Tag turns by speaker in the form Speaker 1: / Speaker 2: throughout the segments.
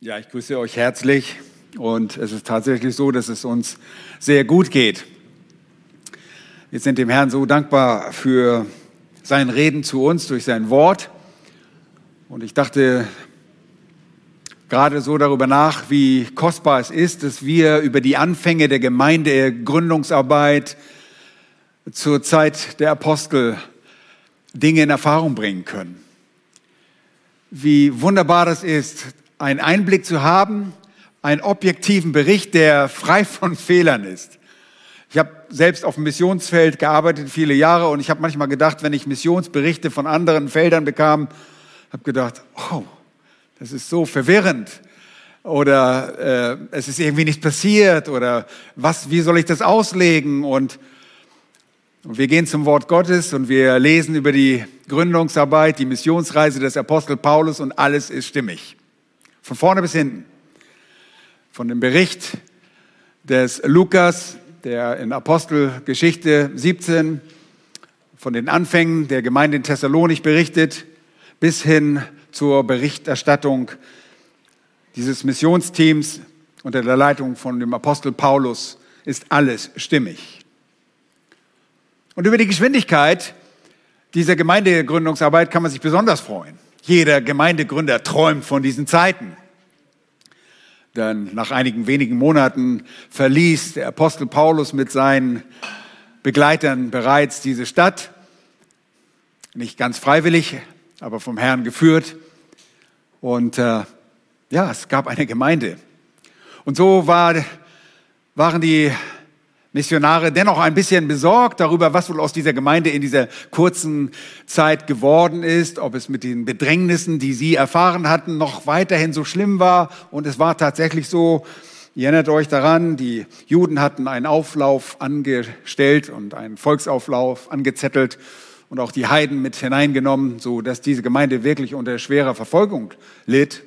Speaker 1: Ja, ich grüße euch herzlich und es ist tatsächlich so, dass es uns sehr gut geht. Wir sind dem Herrn so dankbar für sein Reden zu uns durch sein Wort und ich dachte gerade so darüber nach, wie kostbar es ist, dass wir über die Anfänge der Gemeindegründungsarbeit zur Zeit der Apostel Dinge in Erfahrung bringen können. Wie wunderbar das ist, einen Einblick zu haben, einen objektiven Bericht, der frei von Fehlern ist. Ich habe selbst auf dem Missionsfeld gearbeitet viele Jahre und ich habe manchmal gedacht, wenn ich Missionsberichte von anderen Feldern bekam, habe gedacht, oh, das ist so verwirrend oder äh, es ist irgendwie nicht passiert oder was, wie soll ich das auslegen und und wir gehen zum Wort Gottes und wir lesen über die Gründungsarbeit, die Missionsreise des Apostel Paulus und alles ist stimmig. Von vorne bis hinten. Von dem Bericht des Lukas, der in Apostelgeschichte 17 von den Anfängen der Gemeinde in Thessalonik berichtet, bis hin zur Berichterstattung dieses Missionsteams unter der Leitung von dem Apostel Paulus ist alles stimmig. Und über die Geschwindigkeit dieser Gemeindegründungsarbeit kann man sich besonders freuen. Jeder Gemeindegründer träumt von diesen Zeiten. Dann nach einigen wenigen Monaten verließ der Apostel Paulus mit seinen Begleitern bereits diese Stadt. Nicht ganz freiwillig, aber vom Herrn geführt. Und äh, ja, es gab eine Gemeinde. Und so war, waren die Missionare dennoch ein bisschen besorgt darüber, was wohl aus dieser Gemeinde in dieser kurzen Zeit geworden ist, ob es mit den Bedrängnissen, die sie erfahren hatten, noch weiterhin so schlimm war. Und es war tatsächlich so, ihr erinnert euch daran, die Juden hatten einen Auflauf angestellt und einen Volksauflauf angezettelt und auch die Heiden mit hineingenommen, so dass diese Gemeinde wirklich unter schwerer Verfolgung litt.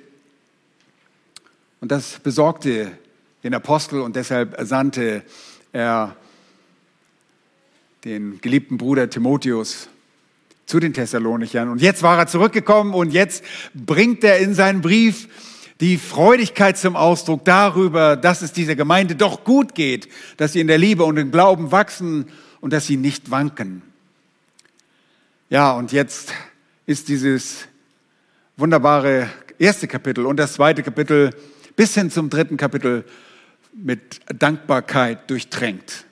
Speaker 1: Und das besorgte den Apostel und deshalb sandte er den geliebten Bruder Timotheus zu den Thessalonichern. Und jetzt war er zurückgekommen und jetzt bringt er in seinen Brief die Freudigkeit zum Ausdruck darüber, dass es dieser Gemeinde doch gut geht, dass sie in der Liebe und im Glauben wachsen und dass sie nicht wanken. Ja, und jetzt ist dieses wunderbare erste Kapitel und das zweite Kapitel bis hin zum dritten Kapitel mit Dankbarkeit durchtränkt.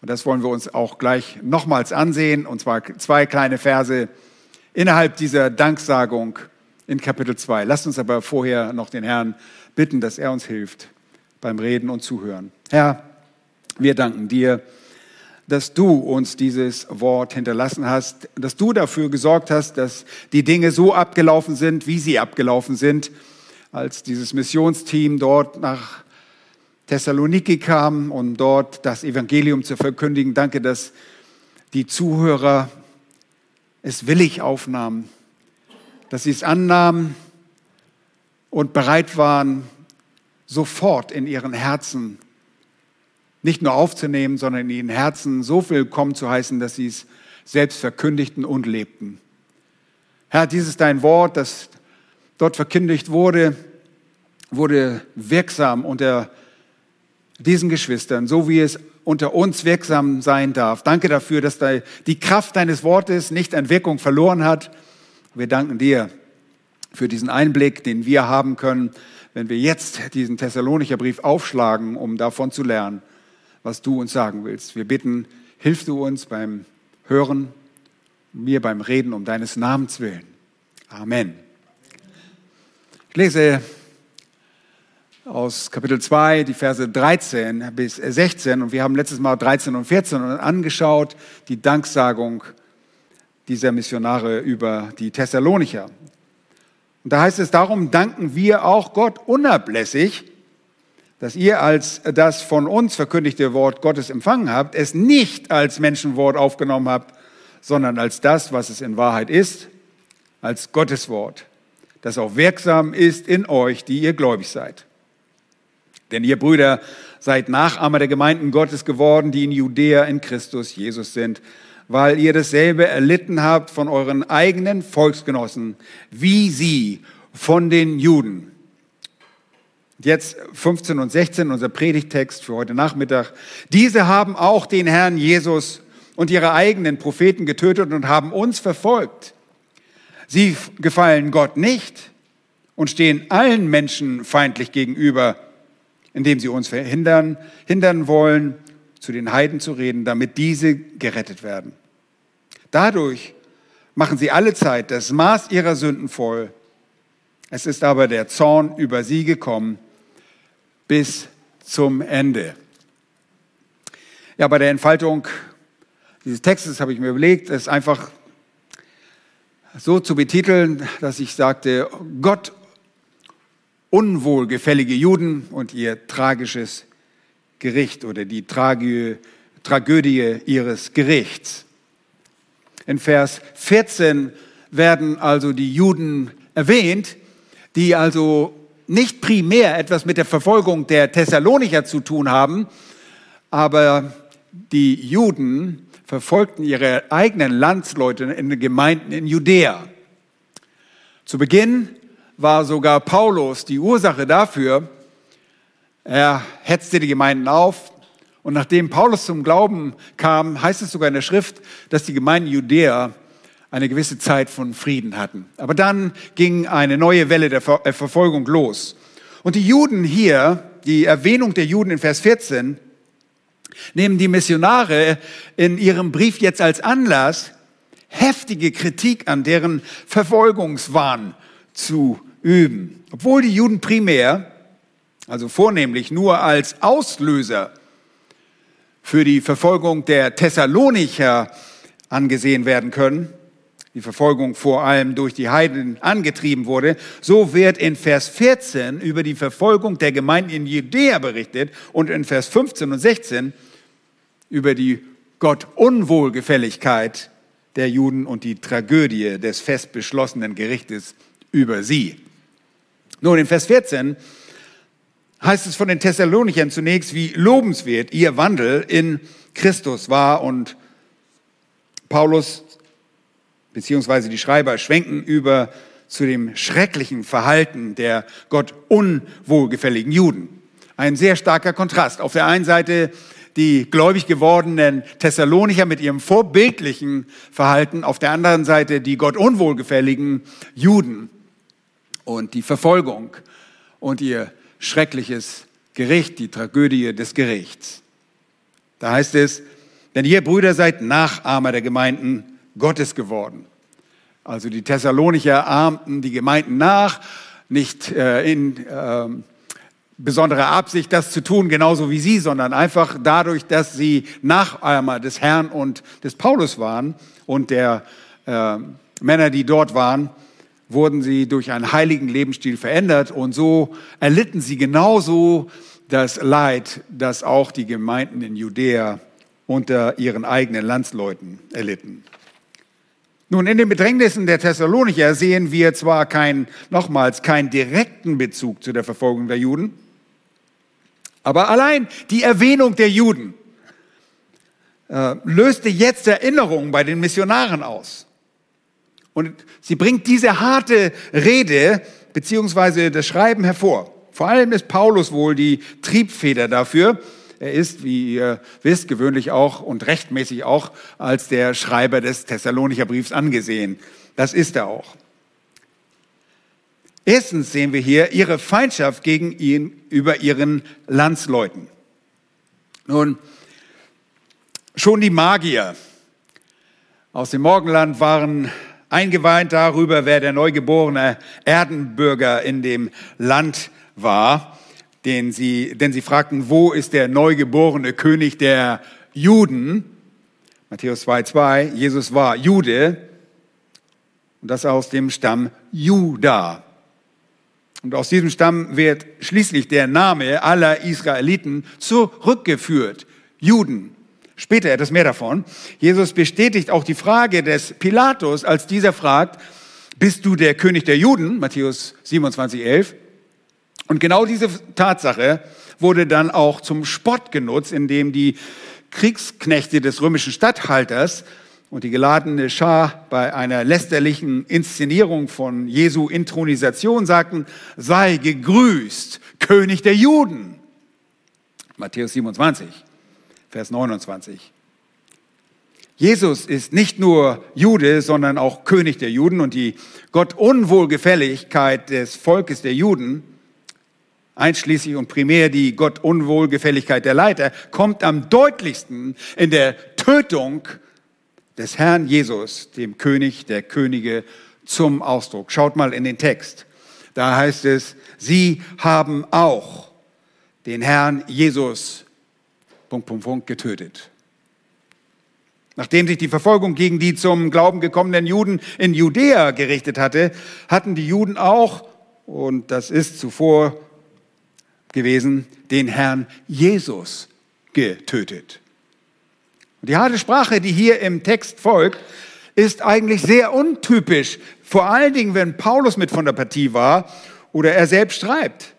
Speaker 1: Und das wollen wir uns auch gleich nochmals ansehen, und zwar zwei kleine Verse innerhalb dieser Danksagung in Kapitel 2. Lasst uns aber vorher noch den Herrn bitten, dass er uns hilft beim Reden und Zuhören. Herr, wir danken dir, dass du uns dieses Wort hinterlassen hast, dass du dafür gesorgt hast, dass die Dinge so abgelaufen sind, wie sie abgelaufen sind, als dieses Missionsteam dort nach Thessaloniki kam, um dort das Evangelium zu verkündigen. Danke, dass die Zuhörer es willig aufnahmen, dass sie es annahmen und bereit waren, sofort in ihren Herzen nicht nur aufzunehmen, sondern in ihren Herzen so willkommen zu heißen, dass sie es selbst verkündigten und lebten. Herr, dieses dein Wort, das dort verkündigt wurde, wurde wirksam unter diesen Geschwistern, so wie es unter uns wirksam sein darf. Danke dafür, dass die Kraft deines Wortes nicht an Wirkung verloren hat. Wir danken dir für diesen Einblick, den wir haben können, wenn wir jetzt diesen Thessalonicher Brief aufschlagen, um davon zu lernen, was du uns sagen willst. Wir bitten, hilf du uns beim Hören, mir beim Reden um deines Namens willen. Amen. Ich lese aus Kapitel 2, die Verse 13 bis 16. Und wir haben letztes Mal 13 und 14 angeschaut, die Danksagung dieser Missionare über die Thessalonicher. Und da heißt es, darum danken wir auch Gott unablässig, dass ihr als das von uns verkündigte Wort Gottes empfangen habt, es nicht als Menschenwort aufgenommen habt, sondern als das, was es in Wahrheit ist, als Gottes Wort, das auch wirksam ist in euch, die ihr gläubig seid. Denn ihr Brüder seid Nachahmer der Gemeinden Gottes geworden, die in Judäa in Christus Jesus sind, weil ihr dasselbe erlitten habt von euren eigenen Volksgenossen, wie sie von den Juden. Jetzt 15 und 16, unser Predigtext für heute Nachmittag. Diese haben auch den Herrn Jesus und ihre eigenen Propheten getötet und haben uns verfolgt. Sie gefallen Gott nicht und stehen allen Menschen feindlich gegenüber, indem sie uns verhindern, hindern wollen, zu den Heiden zu reden, damit diese gerettet werden. Dadurch machen sie alle Zeit das Maß ihrer Sünden voll. Es ist aber der Zorn über sie gekommen bis zum Ende. Ja, bei der Entfaltung dieses Textes habe ich mir überlegt, es einfach so zu betiteln, dass ich sagte, Gott unwohlgefällige Juden und ihr tragisches Gericht oder die Tragödie, ihres Gerichts. In Vers 14 werden also die Juden erwähnt, die also nicht primär etwas mit der Verfolgung der Thessalonicher zu tun haben, aber die Juden verfolgten ihre eigenen Landsleute in den Gemeinden in Judäa. Zu Beginn war sogar Paulus die Ursache dafür. Er hetzte die Gemeinden auf. Und nachdem Paulus zum Glauben kam, heißt es sogar in der Schrift, dass die Gemeinden Judäa eine gewisse Zeit von Frieden hatten. Aber dann ging eine neue Welle der äh, Verfolgung los. Und die Juden hier, die Erwähnung der Juden in Vers 14, nehmen die Missionare in ihrem Brief jetzt als Anlass, heftige Kritik an deren Verfolgungswahn zu üben. Obwohl die Juden primär, also vornehmlich nur als Auslöser für die Verfolgung der Thessalonicher angesehen werden können, die Verfolgung vor allem durch die Heiden angetrieben wurde, so wird in Vers 14 über die Verfolgung der Gemeinden in Judäa berichtet und in Vers 15 und 16 über die Gott-Unwohlgefälligkeit der Juden und die Tragödie des fest beschlossenen Gerichtes über sie. Nun, in Vers 14 heißt es von den Thessalonichern zunächst, wie lobenswert ihr Wandel in Christus war und Paulus beziehungsweise die Schreiber schwenken über zu dem schrecklichen Verhalten der Gott unwohlgefälligen Juden. Ein sehr starker Kontrast. Auf der einen Seite die gläubig gewordenen Thessalonicher mit ihrem vorbildlichen Verhalten, auf der anderen Seite die Gott unwohlgefälligen Juden und die Verfolgung und ihr schreckliches Gericht, die Tragödie des Gerichts. Da heißt es, denn ihr Brüder seid Nachahmer der Gemeinden Gottes geworden. Also die Thessalonicher ahmten die Gemeinden nach, nicht äh, in äh, besonderer Absicht, das zu tun, genauso wie sie, sondern einfach dadurch, dass sie Nachahmer des Herrn und des Paulus waren und der äh, Männer, die dort waren, wurden sie durch einen heiligen Lebensstil verändert und so erlitten sie genauso das Leid, das auch die Gemeinden in Judäa unter ihren eigenen Landsleuten erlitten. Nun, in den Bedrängnissen der Thessalonicher sehen wir zwar kein, nochmals keinen direkten Bezug zu der Verfolgung der Juden, aber allein die Erwähnung der Juden äh, löste jetzt Erinnerungen bei den Missionaren aus. Und sie bringt diese harte Rede beziehungsweise das Schreiben hervor. Vor allem ist Paulus wohl die Triebfeder dafür. Er ist, wie ihr wisst, gewöhnlich auch und rechtmäßig auch als der Schreiber des Thessalonicher Briefs angesehen. Das ist er auch. Erstens sehen wir hier ihre Feindschaft gegen ihn über ihren Landsleuten. Nun, schon die Magier aus dem Morgenland waren eingeweint darüber, wer der neugeborene Erdenbürger in dem Land war, den sie, denn sie fragten, wo ist der neugeborene König der Juden? Matthäus 2,2, Jesus war Jude und das aus dem Stamm Juda. Und aus diesem Stamm wird schließlich der Name aller Israeliten zurückgeführt. Juden. Später etwas mehr davon. Jesus bestätigt auch die Frage des Pilatus, als dieser fragt, bist du der König der Juden? Matthäus 27, 11. Und genau diese Tatsache wurde dann auch zum Spott genutzt, indem die Kriegsknechte des römischen Statthalters und die geladene Schar bei einer lästerlichen Inszenierung von Jesu Intronisation sagten, sei gegrüßt, König der Juden. Matthäus 27, Vers 29. Jesus ist nicht nur Jude, sondern auch König der Juden und die Gott-Unwohlgefälligkeit des Volkes der Juden, einschließlich und primär die Gott-Unwohlgefälligkeit der Leiter, kommt am deutlichsten in der Tötung des Herrn Jesus, dem König der Könige, zum Ausdruck. Schaut mal in den Text. Da heißt es, sie haben auch den Herrn Jesus Punkt, Punkt, Punkt, getötet. Nachdem sich die Verfolgung gegen die zum Glauben gekommenen Juden in Judäa gerichtet hatte, hatten die Juden auch, und das ist zuvor gewesen, den Herrn Jesus getötet. Und die harte Sprache, die hier im Text folgt, ist eigentlich sehr untypisch, vor allen Dingen, wenn Paulus mit von der Partie war oder er selbst schreibt.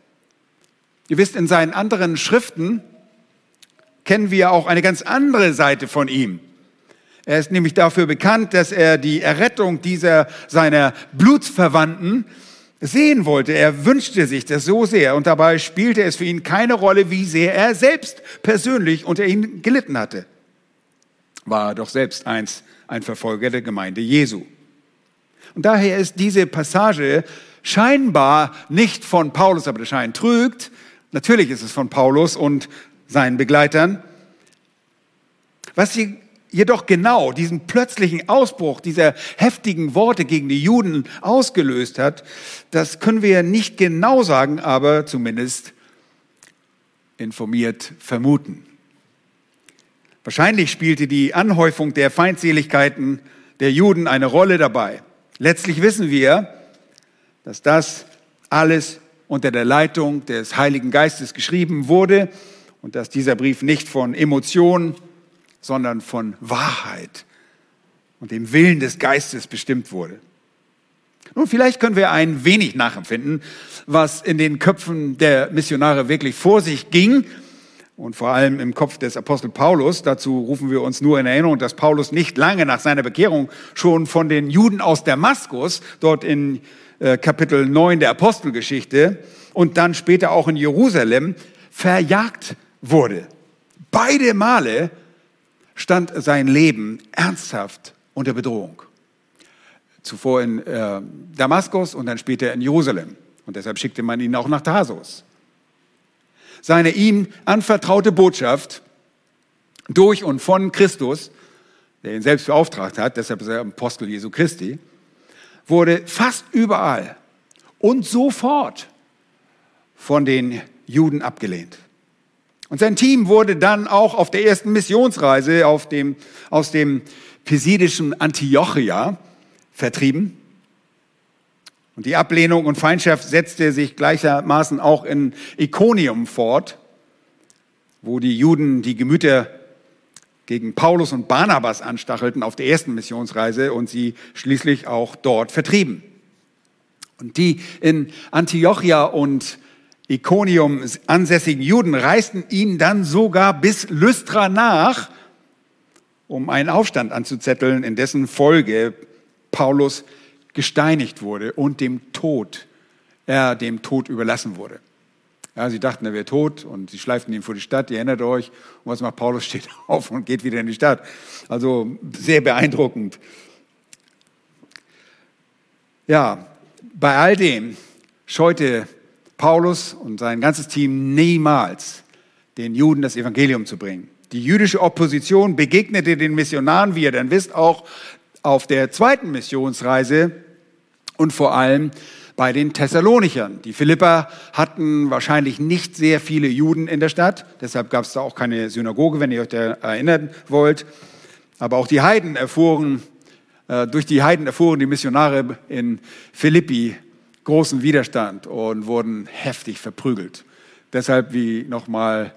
Speaker 1: Ihr wisst, in seinen anderen Schriften kennen wir auch eine ganz andere Seite von ihm. Er ist nämlich dafür bekannt, dass er die Errettung dieser seiner Blutsverwandten sehen wollte. Er wünschte sich das so sehr und dabei spielte es für ihn keine Rolle, wie sehr er selbst persönlich unter ihnen gelitten hatte war doch selbst einst ein Verfolger der Gemeinde Jesu. Und daher ist diese Passage scheinbar nicht von Paulus, aber der Schein trügt. Natürlich ist es von Paulus und seinen Begleitern. Was sie jedoch genau diesen plötzlichen Ausbruch dieser heftigen Worte gegen die Juden ausgelöst hat, das können wir nicht genau sagen, aber zumindest informiert vermuten. Wahrscheinlich spielte die Anhäufung der Feindseligkeiten der Juden eine Rolle dabei. Letztlich wissen wir, dass das alles unter der Leitung des Heiligen Geistes geschrieben wurde und dass dieser Brief nicht von Emotionen, sondern von Wahrheit und dem Willen des Geistes bestimmt wurde. Nun, vielleicht können wir ein wenig nachempfinden, was in den Köpfen der Missionare wirklich vor sich ging und vor allem im Kopf des Apostel Paulus. Dazu rufen wir uns nur in Erinnerung, dass Paulus nicht lange nach seiner Bekehrung schon von den Juden aus Damaskus, dort in äh, Kapitel 9 der Apostelgeschichte und dann später auch in Jerusalem, verjagt wurde. Beide Male stand sein Leben ernsthaft unter Bedrohung. Zuvor in äh, Damaskus und dann später in Jerusalem. Und deshalb schickte man ihn auch nach Tarsus seine ihm anvertraute Botschaft durch und von Christus, der ihn selbst beauftragt hat, deshalb ist er Apostel Jesu Christi, wurde fast überall und sofort von den Juden abgelehnt. Und sein Team wurde dann auch auf der ersten Missionsreise auf dem, aus dem pisidischen Antiochia vertrieben. Und die Ablehnung und Feindschaft setzte sich gleichermaßen auch in Iconium fort, wo die Juden die Gemüter gegen Paulus und Barnabas anstachelten auf der ersten Missionsreise und sie schließlich auch dort vertrieben. Und die in Antiochia und Iconium ansässigen Juden reisten ihnen dann sogar bis Lystra nach, um einen Aufstand anzuzetteln, in dessen Folge Paulus gesteinigt wurde und dem Tod, er dem Tod überlassen wurde. Ja, sie dachten, er wäre tot und sie schleiften ihn vor die Stadt. Ihr erinnert euch. Und was macht Paulus? Steht auf und geht wieder in die Stadt. Also sehr beeindruckend. Ja, bei all dem scheute Paulus und sein ganzes Team niemals, den Juden das Evangelium zu bringen. Die jüdische Opposition begegnete den Missionaren, wie ihr dann wisst, auch auf der zweiten Missionsreise und vor allem bei den Thessalonichern. Die Philipper hatten wahrscheinlich nicht sehr viele Juden in der Stadt, deshalb gab es da auch keine Synagoge, wenn ihr euch da erinnern wollt. Aber auch die Heiden erfuhren, äh, durch die Heiden erfuhren die Missionare in Philippi großen Widerstand und wurden heftig verprügelt. Deshalb, wie nochmal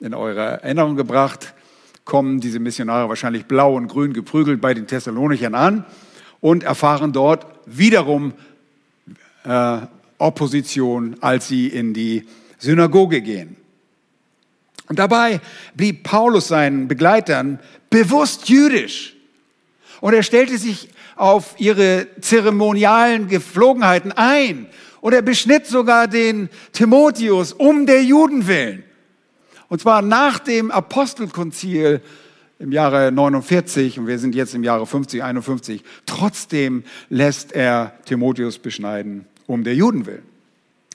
Speaker 1: in eure Erinnerung gebracht, kommen diese Missionare wahrscheinlich blau und grün geprügelt bei den Thessalonichern an und erfahren dort wiederum äh, Opposition, als sie in die Synagoge gehen. Und dabei blieb Paulus seinen Begleitern bewusst jüdisch. Und er stellte sich auf ihre zeremonialen Geflogenheiten ein. Und er beschnitt sogar den Timotheus um der Juden willen. Und zwar nach dem Apostelkonzil im Jahre 49 und wir sind jetzt im Jahre 50, 51. Trotzdem lässt er Timotheus beschneiden um der Juden willen.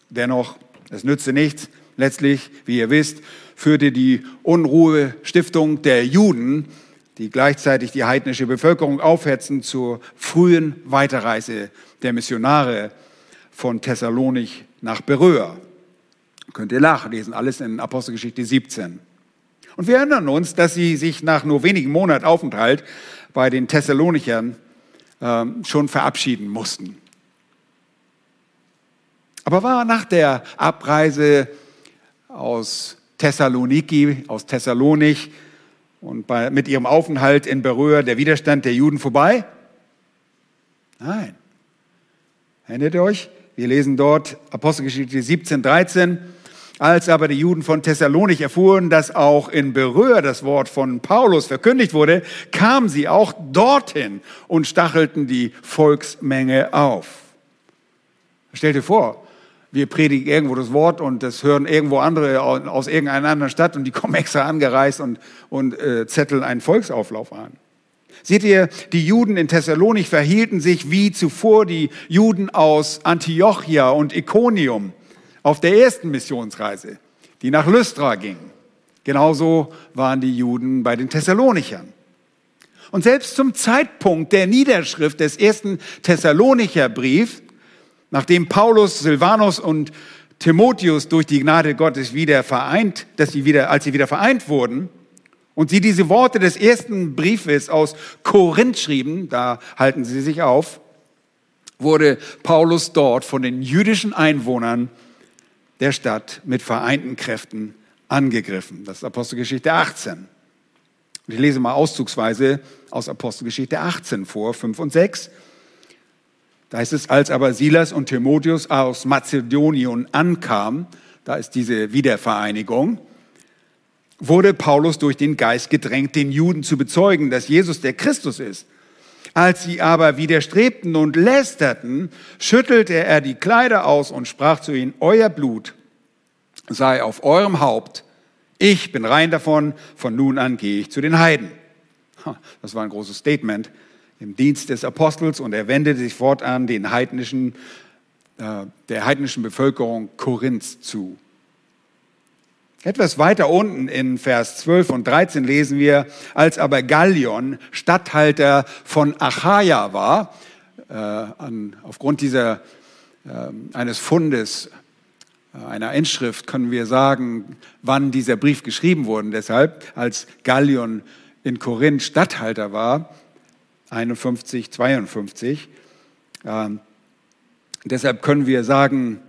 Speaker 1: Dennoch, es nützte nichts. Letztlich, wie ihr wisst, führte die Unruhestiftung der Juden, die gleichzeitig die heidnische Bevölkerung aufhetzen, zur frühen Weiterreise der Missionare von Thessalonich nach Beröa. Könnt ihr nachlesen, alles in Apostelgeschichte 17. Und wir erinnern uns, dass sie sich nach nur wenigen Monaten Aufenthalt bei den Thessalonichern äh, schon verabschieden mussten. Aber war nach der Abreise aus Thessaloniki, aus Thessalonich und bei, mit ihrem Aufenthalt in Beröa der Widerstand der Juden vorbei? Nein. Erinnert ihr euch? Wir lesen dort Apostelgeschichte 17, 13. Als aber die Juden von Thessalonich erfuhren, dass auch in Beröa das Wort von Paulus verkündigt wurde, kamen sie auch dorthin und stachelten die Volksmenge auf. Stell dir vor, wir predigen irgendwo das Wort und das hören irgendwo andere aus irgendeiner anderen Stadt und die kommen extra angereist und, und äh, zetteln einen Volksauflauf an. Seht ihr, die Juden in Thessalonich verhielten sich wie zuvor die Juden aus Antiochia und Iconium auf der ersten Missionsreise, die nach Lystra ging. Genauso waren die Juden bei den Thessalonichern. Und selbst zum Zeitpunkt der Niederschrift des ersten Thessalonicher Briefs Nachdem Paulus, Silvanus und Timotheus durch die Gnade Gottes wieder vereint, dass sie wieder, als sie wieder vereint wurden, und sie diese Worte des ersten Briefes aus Korinth schrieben, da halten sie sich auf, wurde Paulus dort von den jüdischen Einwohnern der Stadt mit vereinten Kräften angegriffen. Das ist Apostelgeschichte 18. Und ich lese mal auszugsweise aus Apostelgeschichte 18 vor, 5 und 6. Da heißt es, als aber Silas und Timotheus aus Mazedonien ankamen, da ist diese Wiedervereinigung, wurde Paulus durch den Geist gedrängt, den Juden zu bezeugen, dass Jesus der Christus ist. Als sie aber widerstrebten und lästerten, schüttelte er die Kleider aus und sprach zu ihnen, euer Blut sei auf eurem Haupt, ich bin rein davon, von nun an gehe ich zu den Heiden. Das war ein großes Statement im Dienst des Apostels und er wendete sich fortan den heidnischen, äh, der heidnischen Bevölkerung Korinths zu. Etwas weiter unten in Vers 12 und 13 lesen wir, als aber Gallion Statthalter von Achaia war, äh, an, aufgrund dieser, äh, eines Fundes, äh, einer Inschrift können wir sagen, wann dieser Brief geschrieben wurde. Deshalb, als Gallion in Korinth Statthalter war, 51, 52. Ähm, deshalb können wir sagen,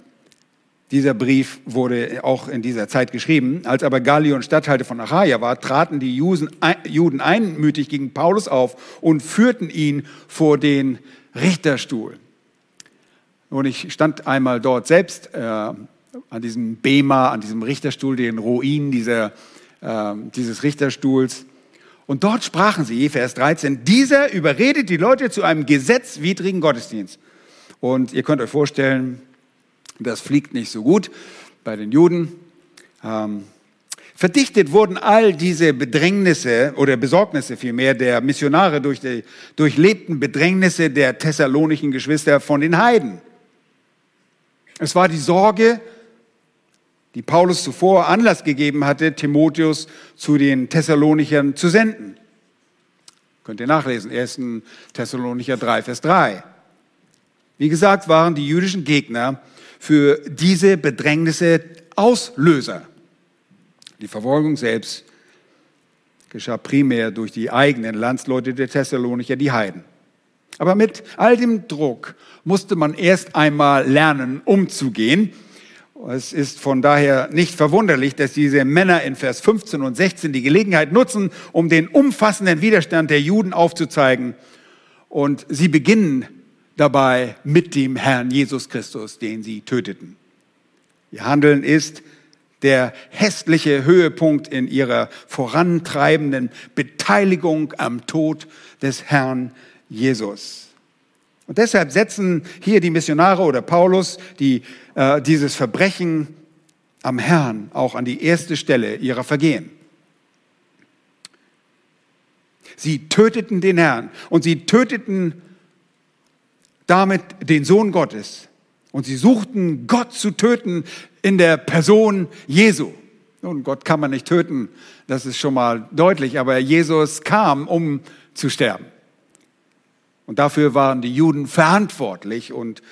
Speaker 1: dieser Brief wurde auch in dieser Zeit geschrieben. Als aber Gallion Statthalter von Achaia war, traten die Juden einmütig gegen Paulus auf und führten ihn vor den Richterstuhl. Und ich stand einmal dort selbst äh, an diesem Bema, an diesem Richterstuhl, den Ruinen dieser, äh, dieses Richterstuhls. Und dort sprachen sie, Vers 13, dieser überredet die Leute zu einem gesetzwidrigen Gottesdienst. Und ihr könnt euch vorstellen, das fliegt nicht so gut bei den Juden. Ähm, verdichtet wurden all diese Bedrängnisse oder Besorgnisse vielmehr der Missionare durch die durchlebten Bedrängnisse der thessalonischen Geschwister von den Heiden. Es war die Sorge die Paulus zuvor Anlass gegeben hatte, Timotheus zu den Thessalonichern zu senden. Könnt ihr nachlesen, 1. Thessalonicher 3, Vers 3. Wie gesagt, waren die jüdischen Gegner für diese Bedrängnisse Auslöser. Die Verfolgung selbst geschah primär durch die eigenen Landsleute der Thessalonicher, die Heiden. Aber mit all dem Druck musste man erst einmal lernen, umzugehen es ist von daher nicht verwunderlich, dass diese Männer in Vers 15 und 16 die Gelegenheit nutzen, um den umfassenden Widerstand der Juden aufzuzeigen. Und sie beginnen dabei mit dem Herrn Jesus Christus, den sie töteten. Ihr Handeln ist der hässliche Höhepunkt in ihrer vorantreibenden Beteiligung am Tod des Herrn Jesus. Und deshalb setzen hier die Missionare oder Paulus die, äh, dieses Verbrechen am Herrn auch an die erste Stelle ihrer Vergehen. Sie töteten den Herrn und sie töteten damit den Sohn Gottes. Und sie suchten Gott zu töten in der Person Jesu. Nun, Gott kann man nicht töten, das ist schon mal deutlich, aber Jesus kam, um zu sterben. Und dafür waren die Juden verantwortlich und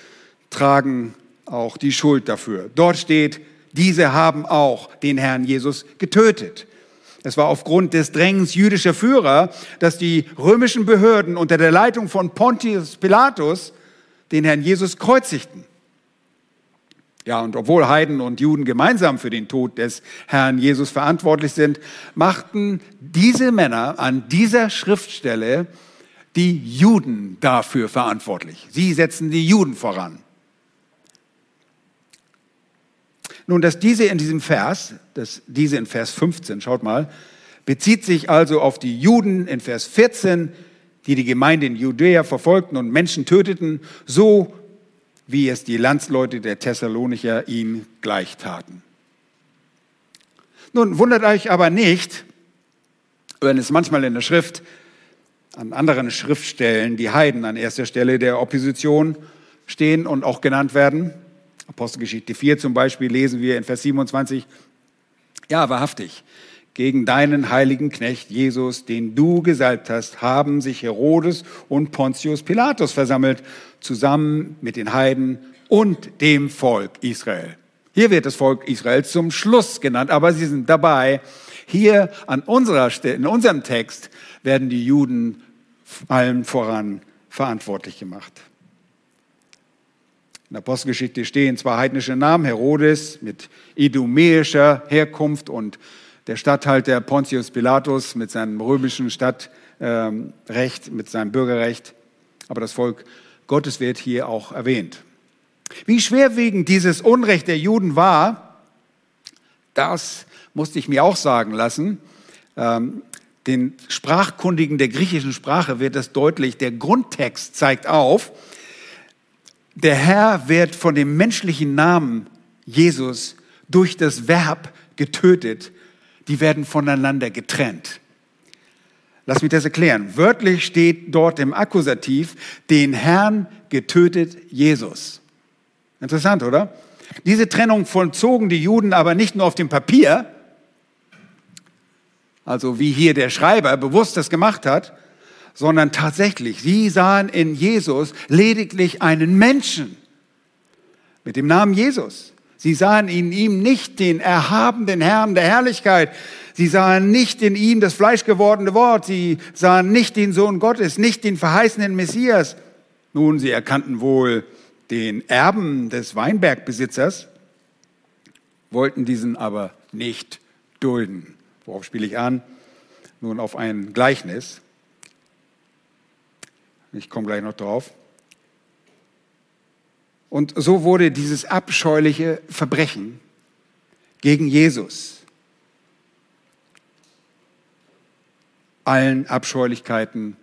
Speaker 1: tragen auch die Schuld dafür. Dort steht, diese haben auch den Herrn Jesus getötet. Es war aufgrund des Drängens jüdischer Führer, dass die römischen Behörden unter der Leitung von Pontius Pilatus den Herrn Jesus kreuzigten. Ja, und obwohl Heiden und Juden gemeinsam für den Tod des Herrn Jesus verantwortlich sind, machten diese Männer an dieser Schriftstelle die Juden dafür verantwortlich. Sie setzen die Juden voran. Nun, dass diese in diesem Vers, dass diese in Vers 15, schaut mal, bezieht sich also auf die Juden in Vers 14, die die Gemeinde in Judäa verfolgten und Menschen töteten, so wie es die Landsleute der Thessalonicher ihnen gleich taten. Nun, wundert euch aber nicht, wenn es manchmal in der Schrift an anderen Schriftstellen die Heiden an erster Stelle der Opposition stehen und auch genannt werden. Apostelgeschichte 4 zum Beispiel lesen wir in Vers 27, ja, wahrhaftig, gegen deinen heiligen Knecht Jesus, den du gesalbt hast, haben sich Herodes und Pontius Pilatus versammelt, zusammen mit den Heiden und dem Volk Israel. Hier wird das Volk Israel zum Schluss genannt, aber sie sind dabei. Hier an unserer in unserem Text werden die Juden allen voran verantwortlich gemacht. In der Apostelgeschichte stehen zwei heidnische Namen, Herodes mit idumäischer Herkunft und der Statthalter Pontius Pilatus mit seinem römischen Stadtrecht, mit seinem Bürgerrecht. Aber das Volk Gottes wird hier auch erwähnt. Wie schwerwiegend dieses Unrecht der Juden war, das musste ich mir auch sagen lassen. Den Sprachkundigen der griechischen Sprache wird das deutlich. Der Grundtext zeigt auf, der Herr wird von dem menschlichen Namen Jesus durch das Verb getötet. Die werden voneinander getrennt. Lass mich das erklären. Wörtlich steht dort im Akkusativ, den Herrn getötet Jesus. Interessant, oder? Diese Trennung vollzogen die Juden aber nicht nur auf dem Papier, also wie hier der Schreiber bewusst das gemacht hat, sondern tatsächlich, sie sahen in Jesus lediglich einen Menschen mit dem Namen Jesus. Sie sahen in ihm nicht den erhabenen Herrn der Herrlichkeit. Sie sahen nicht in ihm das fleischgewordene Wort. Sie sahen nicht den Sohn Gottes, nicht den verheißenen Messias. Nun, sie erkannten wohl den Erben des Weinbergbesitzers, wollten diesen aber nicht dulden. Worauf spiele ich an? Nun auf ein Gleichnis. Ich komme gleich noch drauf. Und so wurde dieses abscheuliche Verbrechen gegen Jesus allen Abscheulichkeiten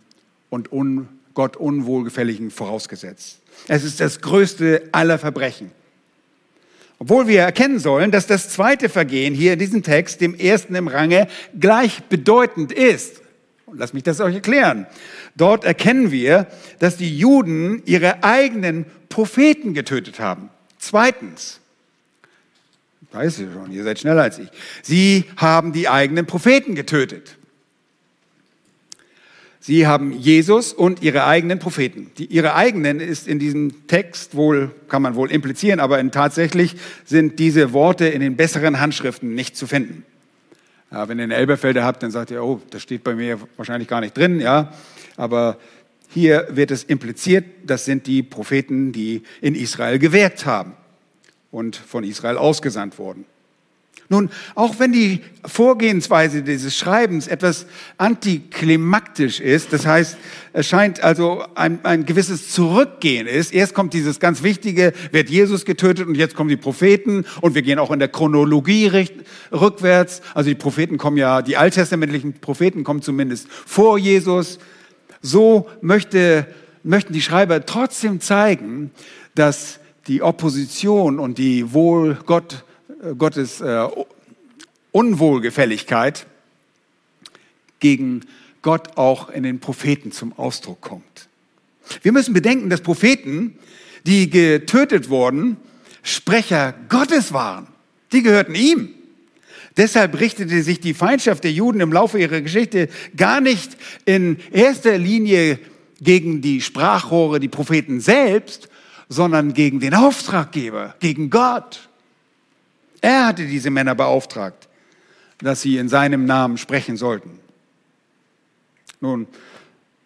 Speaker 1: und un, Gott unwohlgefälligen vorausgesetzt. Es ist das größte aller Verbrechen. Obwohl wir erkennen sollen, dass das zweite Vergehen hier in diesem Text dem ersten im Range gleichbedeutend ist. Und lass mich das euch erklären. Dort erkennen wir, dass die Juden ihre eigenen Propheten getötet haben. Zweitens, weiß ich schon, ihr seid schneller als ich. Sie haben die eigenen Propheten getötet. Sie haben Jesus und ihre eigenen Propheten. Die, ihre eigenen ist in diesem Text wohl, kann man wohl implizieren, aber tatsächlich sind diese Worte in den besseren Handschriften nicht zu finden. Ja, wenn ihr eine Elberfelder habt, dann sagt ihr, oh, das steht bei mir wahrscheinlich gar nicht drin, ja. Aber hier wird es impliziert, das sind die Propheten, die in Israel gewirkt haben und von Israel ausgesandt wurden. Nun, auch wenn die Vorgehensweise dieses Schreibens etwas antiklimaktisch ist, das heißt, es scheint also ein, ein gewisses Zurückgehen ist. Erst kommt dieses ganz Wichtige, wird Jesus getötet und jetzt kommen die Propheten und wir gehen auch in der Chronologie rückwärts. Also die Propheten kommen ja, die alttestamentlichen Propheten kommen zumindest vor Jesus. So möchte, möchten die Schreiber trotzdem zeigen, dass die Opposition und die wohl Gott, Gottes äh, Unwohlgefälligkeit gegen Gott auch in den Propheten zum Ausdruck kommt. Wir müssen bedenken, dass Propheten, die getötet wurden, Sprecher Gottes waren. Die gehörten ihm. Deshalb richtete sich die Feindschaft der Juden im Laufe ihrer Geschichte gar nicht in erster Linie gegen die Sprachrohre, die Propheten selbst, sondern gegen den Auftraggeber, gegen Gott. Er hatte diese Männer beauftragt, dass sie in seinem Namen sprechen sollten. Nun,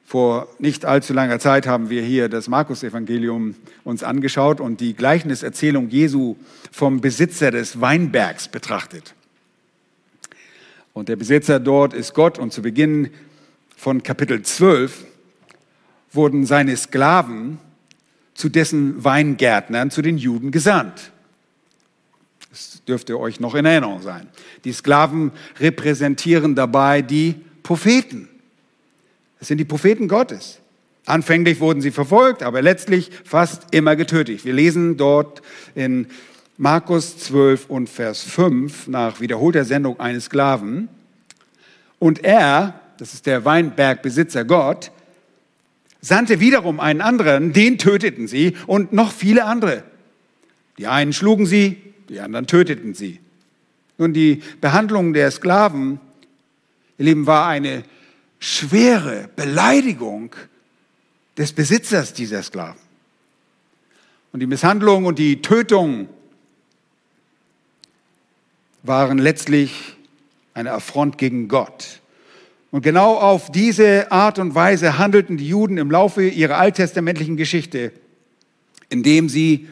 Speaker 1: vor nicht allzu langer Zeit haben wir hier das Markus-Evangelium uns angeschaut und die Gleichniserzählung Jesu vom Besitzer des Weinbergs betrachtet. Und der Besitzer dort ist Gott und zu Beginn von Kapitel 12 wurden seine Sklaven zu dessen Weingärtnern, zu den Juden gesandt. Das dürfte euch noch in Erinnerung sein. Die Sklaven repräsentieren dabei die Propheten. Das sind die Propheten Gottes. Anfänglich wurden sie verfolgt, aber letztlich fast immer getötet. Wir lesen dort in Markus 12 und Vers 5 nach wiederholter Sendung eines Sklaven. Und er, das ist der Weinbergbesitzer Gott, sandte wiederum einen anderen, den töteten sie und noch viele andere. Die einen schlugen sie, die anderen töteten sie. Nun, die Behandlung der Sklaven, ihr Lieben, war eine schwere Beleidigung des Besitzers dieser Sklaven. Und die Misshandlung und die Tötung waren letztlich eine Affront gegen Gott. Und genau auf diese Art und Weise handelten die Juden im Laufe ihrer alttestamentlichen Geschichte, indem sie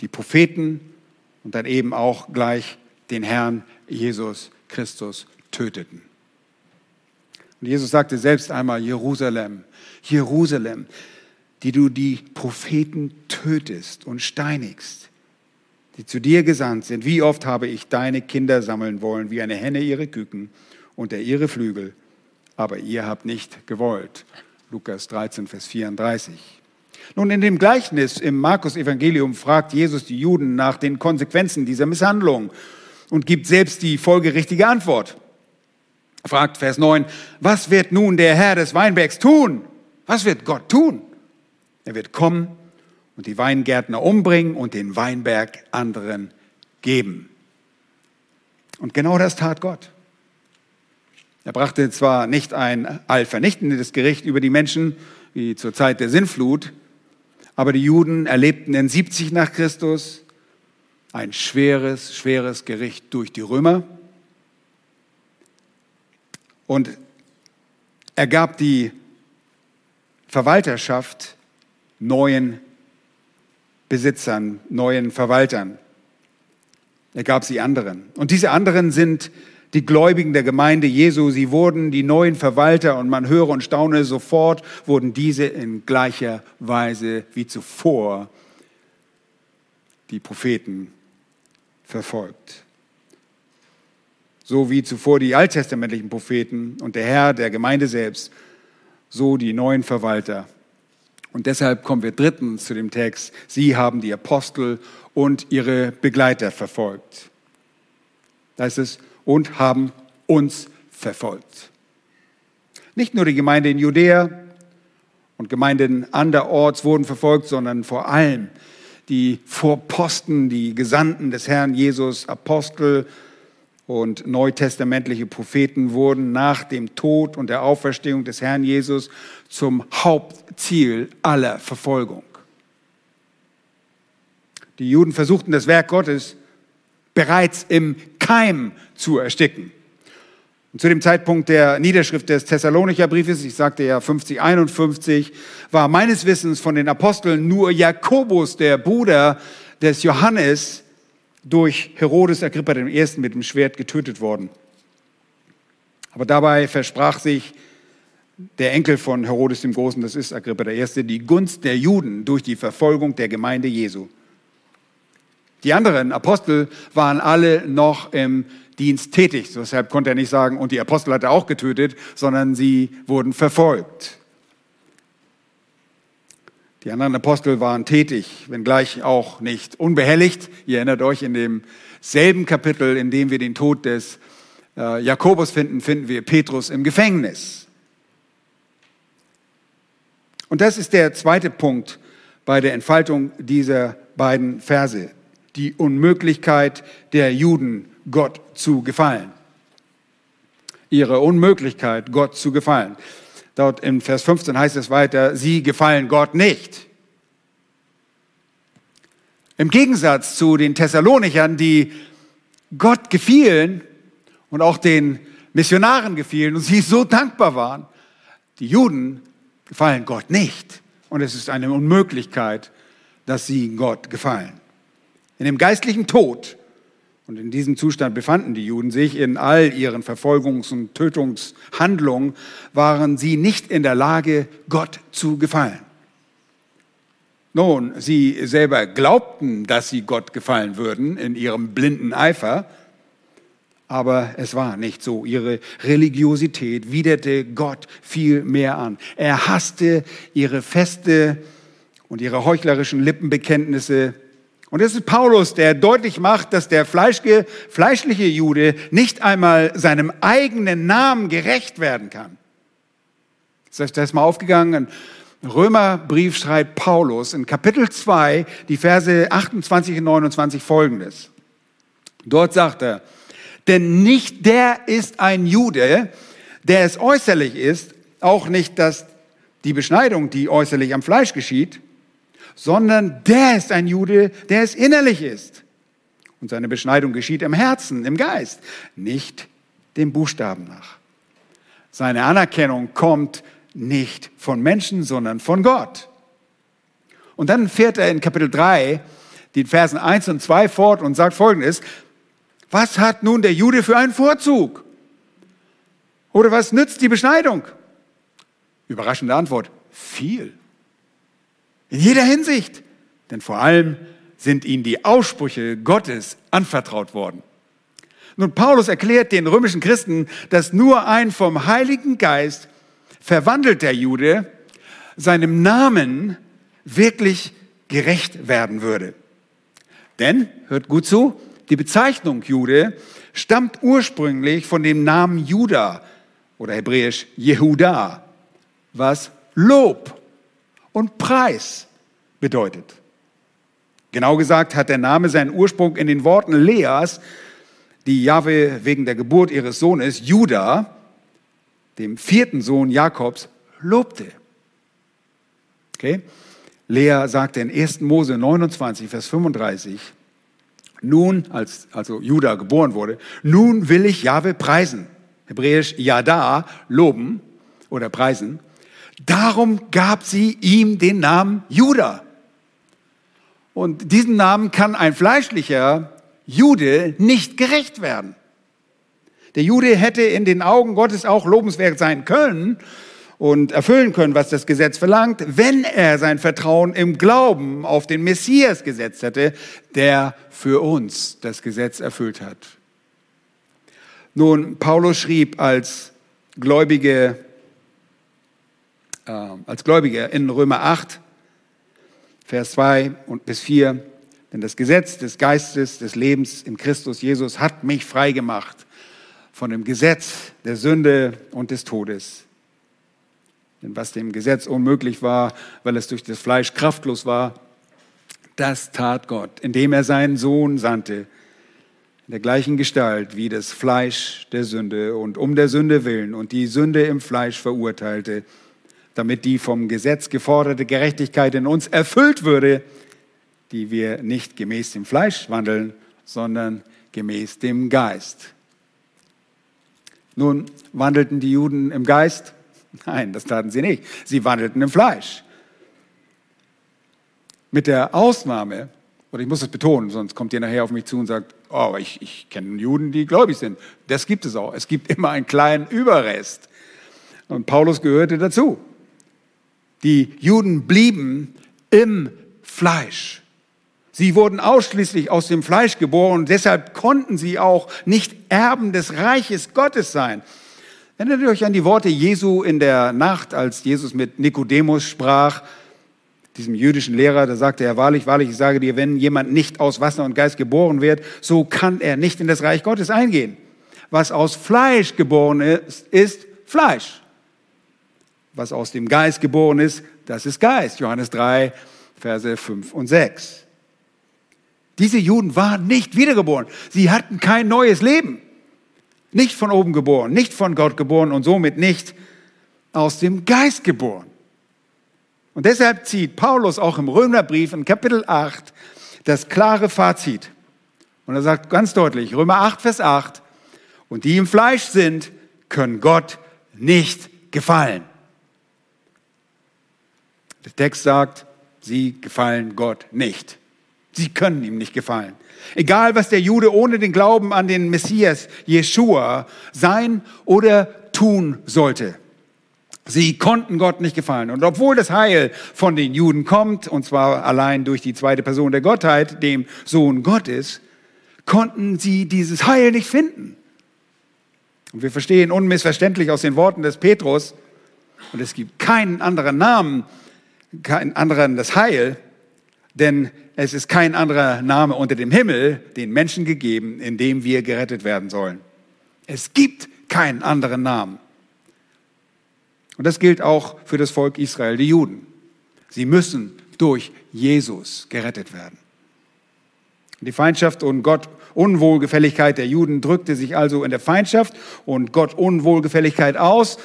Speaker 1: die Propheten und dann eben auch gleich den Herrn Jesus Christus töteten. Und Jesus sagte selbst einmal, Jerusalem, Jerusalem, die du die Propheten tötest und steinigst, die zu dir gesandt sind. Wie oft habe ich deine Kinder sammeln wollen, wie eine Henne ihre Küken und er ihre Flügel, aber ihr habt nicht gewollt. Lukas 13, Vers 34. Nun, in dem Gleichnis im Markus-Evangelium fragt Jesus die Juden nach den Konsequenzen dieser Misshandlung und gibt selbst die folgerichtige Antwort. Er fragt Vers 9, was wird nun der Herr des Weinbergs tun? Was wird Gott tun? Er wird kommen und die Weingärtner umbringen und den Weinberg anderen geben. Und genau das tat Gott. Er brachte zwar nicht ein allvernichtendes Gericht über die Menschen, wie zur Zeit der Sinnflut, aber die Juden erlebten in 70 nach Christus ein schweres, schweres Gericht durch die Römer. Und er gab die Verwalterschaft neuen Besitzern, neuen Verwaltern. Er gab sie anderen. Und diese anderen sind die Gläubigen der Gemeinde Jesu. Sie wurden die neuen Verwalter und man höre und staune, sofort wurden diese in gleicher Weise wie zuvor die Propheten verfolgt. So wie zuvor die alttestamentlichen Propheten und der Herr der Gemeinde selbst, so die neuen Verwalter und deshalb kommen wir drittens zu dem Text, sie haben die Apostel und ihre Begleiter verfolgt. Da heißt es, und haben uns verfolgt. Nicht nur die Gemeinde in Judäa und Gemeinden anderorts wurden verfolgt, sondern vor allem die Vorposten, die Gesandten des Herrn Jesus, Apostel, und neutestamentliche Propheten wurden nach dem Tod und der Auferstehung des Herrn Jesus zum Hauptziel aller Verfolgung. Die Juden versuchten das Werk Gottes bereits im Keim zu ersticken. Und zu dem Zeitpunkt der Niederschrift des Thessalonicher Briefes, ich sagte ja 50, 51, war meines Wissens von den Aposteln nur Jakobus, der Bruder des Johannes, durch Herodes Agrippa I. mit dem Schwert getötet worden. Aber dabei versprach sich der Enkel von Herodes dem Großen, das ist Agrippa I., die Gunst der Juden durch die Verfolgung der Gemeinde Jesu. Die anderen Apostel waren alle noch im Dienst tätig. Deshalb konnte er nicht sagen, und die Apostel hat er auch getötet, sondern sie wurden verfolgt. Die anderen Apostel waren tätig, wenngleich auch nicht unbehelligt. Ihr erinnert euch, in demselben Kapitel, in dem wir den Tod des äh, Jakobus finden, finden wir Petrus im Gefängnis. Und das ist der zweite Punkt bei der Entfaltung dieser beiden Verse. Die Unmöglichkeit der Juden, Gott zu gefallen. Ihre Unmöglichkeit, Gott zu gefallen. Dort im Vers 15 heißt es weiter, sie gefallen Gott nicht. Im Gegensatz zu den Thessalonichern, die Gott gefielen und auch den Missionaren gefielen und sie so dankbar waren, die Juden gefallen Gott nicht. Und es ist eine Unmöglichkeit, dass sie Gott gefallen. In dem geistlichen Tod und in diesem Zustand befanden die Juden sich in all ihren Verfolgungs- und Tötungshandlungen, waren sie nicht in der Lage, Gott zu gefallen. Nun, sie selber glaubten, dass sie Gott gefallen würden in ihrem blinden Eifer, aber es war nicht so. Ihre Religiosität widerte Gott viel mehr an. Er hasste ihre feste und ihre heuchlerischen Lippenbekenntnisse und es ist Paulus, der deutlich macht, dass der fleischliche Jude nicht einmal seinem eigenen Namen gerecht werden kann. Ist euch das mal aufgegangen? Im Römerbrief schreibt Paulus in Kapitel 2, die Verse 28 und 29 folgendes. Dort sagt er, denn nicht der ist ein Jude, der es äußerlich ist, auch nicht dass die Beschneidung, die äußerlich am Fleisch geschieht, sondern der ist ein Jude, der es innerlich ist. Und seine Beschneidung geschieht im Herzen, im Geist, nicht dem Buchstaben nach. Seine Anerkennung kommt nicht von Menschen, sondern von Gott. Und dann fährt er in Kapitel 3 die Versen 1 und 2 fort und sagt folgendes, was hat nun der Jude für einen Vorzug? Oder was nützt die Beschneidung? Überraschende Antwort, viel. In jeder Hinsicht. Denn vor allem sind ihnen die Aussprüche Gottes anvertraut worden. Nun, Paulus erklärt den römischen Christen, dass nur ein vom Heiligen Geist verwandelter Jude seinem Namen wirklich gerecht werden würde. Denn, hört gut zu, die Bezeichnung Jude stammt ursprünglich von dem Namen Juda oder hebräisch Jehuda, was Lob und Preis bedeutet. Genau gesagt hat der Name seinen Ursprung in den Worten Leas, die Jahwe wegen der Geburt ihres Sohnes Judah, dem vierten Sohn Jakobs, lobte. Okay? Lea sagte in 1. Mose 29, Vers 35, nun, als also Judah geboren wurde, nun will ich Jahwe preisen. Hebräisch Yada, loben oder preisen. Darum gab sie ihm den Namen Judah. Und diesen Namen kann ein fleischlicher Jude nicht gerecht werden. Der Jude hätte in den Augen Gottes auch lobenswert sein können und erfüllen können, was das Gesetz verlangt, wenn er sein Vertrauen im Glauben auf den Messias gesetzt hätte, der für uns das Gesetz erfüllt hat. Nun, Paulus schrieb als Gläubige äh, als Gläubiger in Römer 8, Vers 2 und bis 4. Denn das Gesetz des Geistes des Lebens in Christus Jesus hat mich frei gemacht von dem Gesetz der Sünde und des Todes. Denn was dem Gesetz unmöglich war, weil es durch das Fleisch kraftlos war, das tat Gott, indem er seinen Sohn sandte, in der gleichen Gestalt wie das Fleisch der Sünde und um der Sünde willen und die Sünde im Fleisch verurteilte, damit die vom Gesetz geforderte Gerechtigkeit in uns erfüllt würde, die wir nicht gemäß dem Fleisch wandeln, sondern gemäß dem Geist. Nun, wandelten die Juden im Geist? Nein, das taten sie nicht. Sie wandelten im Fleisch. Mit der Ausnahme Oder ich muss es betonen, sonst kommt ihr nachher auf mich zu und sagt, oh, ich, ich kenne Juden, die gläubig sind. Das gibt es auch. Es gibt immer einen kleinen Überrest. Und Paulus gehörte dazu. Die Juden blieben im Fleisch. Sie wurden ausschließlich aus dem Fleisch geboren deshalb konnten sie auch nicht Erben des Reiches Gottes sein. Erinnert ihr euch an die Worte Jesu in der Nacht, als Jesus mit Nikodemus sprach, diesem jüdischen Lehrer, da sagte er, wahrlich, wahrlich, ich sage dir, wenn jemand nicht aus Wasser und Geist geboren wird, so kann er nicht in das Reich Gottes eingehen. Was aus Fleisch geboren ist, ist Fleisch. Was aus dem Geist geboren ist, das ist Geist. Johannes 3, Verse 5 und 6. Diese Juden waren nicht wiedergeboren. Sie hatten kein neues Leben. Nicht von oben geboren, nicht von Gott geboren und somit nicht aus dem Geist geboren. Und deshalb zieht Paulus auch im Römerbrief in Kapitel 8 das klare Fazit. Und er sagt ganz deutlich, Römer 8, Vers 8, und die im Fleisch sind, können Gott nicht gefallen. Der Text sagt, sie gefallen Gott nicht. Sie können ihm nicht gefallen. Egal, was der Jude ohne den Glauben an den Messias Jeshua sein oder tun sollte. Sie konnten Gott nicht gefallen. Und obwohl das Heil von den Juden kommt, und zwar allein durch die zweite Person der Gottheit, dem Sohn Gottes, konnten sie dieses Heil nicht finden. Und wir verstehen unmissverständlich aus den Worten des Petrus, und es gibt keinen anderen Namen, keinen anderen das Heil, denn es ist kein anderer Name unter dem Himmel den Menschen gegeben, in dem wir gerettet werden sollen. Es gibt keinen anderen Namen. Und das gilt auch für das Volk Israel, die Juden. Sie müssen durch Jesus gerettet werden. Die Feindschaft und Gott Unwohlgefälligkeit der Juden drückte sich also in der Feindschaft und Gott Unwohlgefälligkeit aus,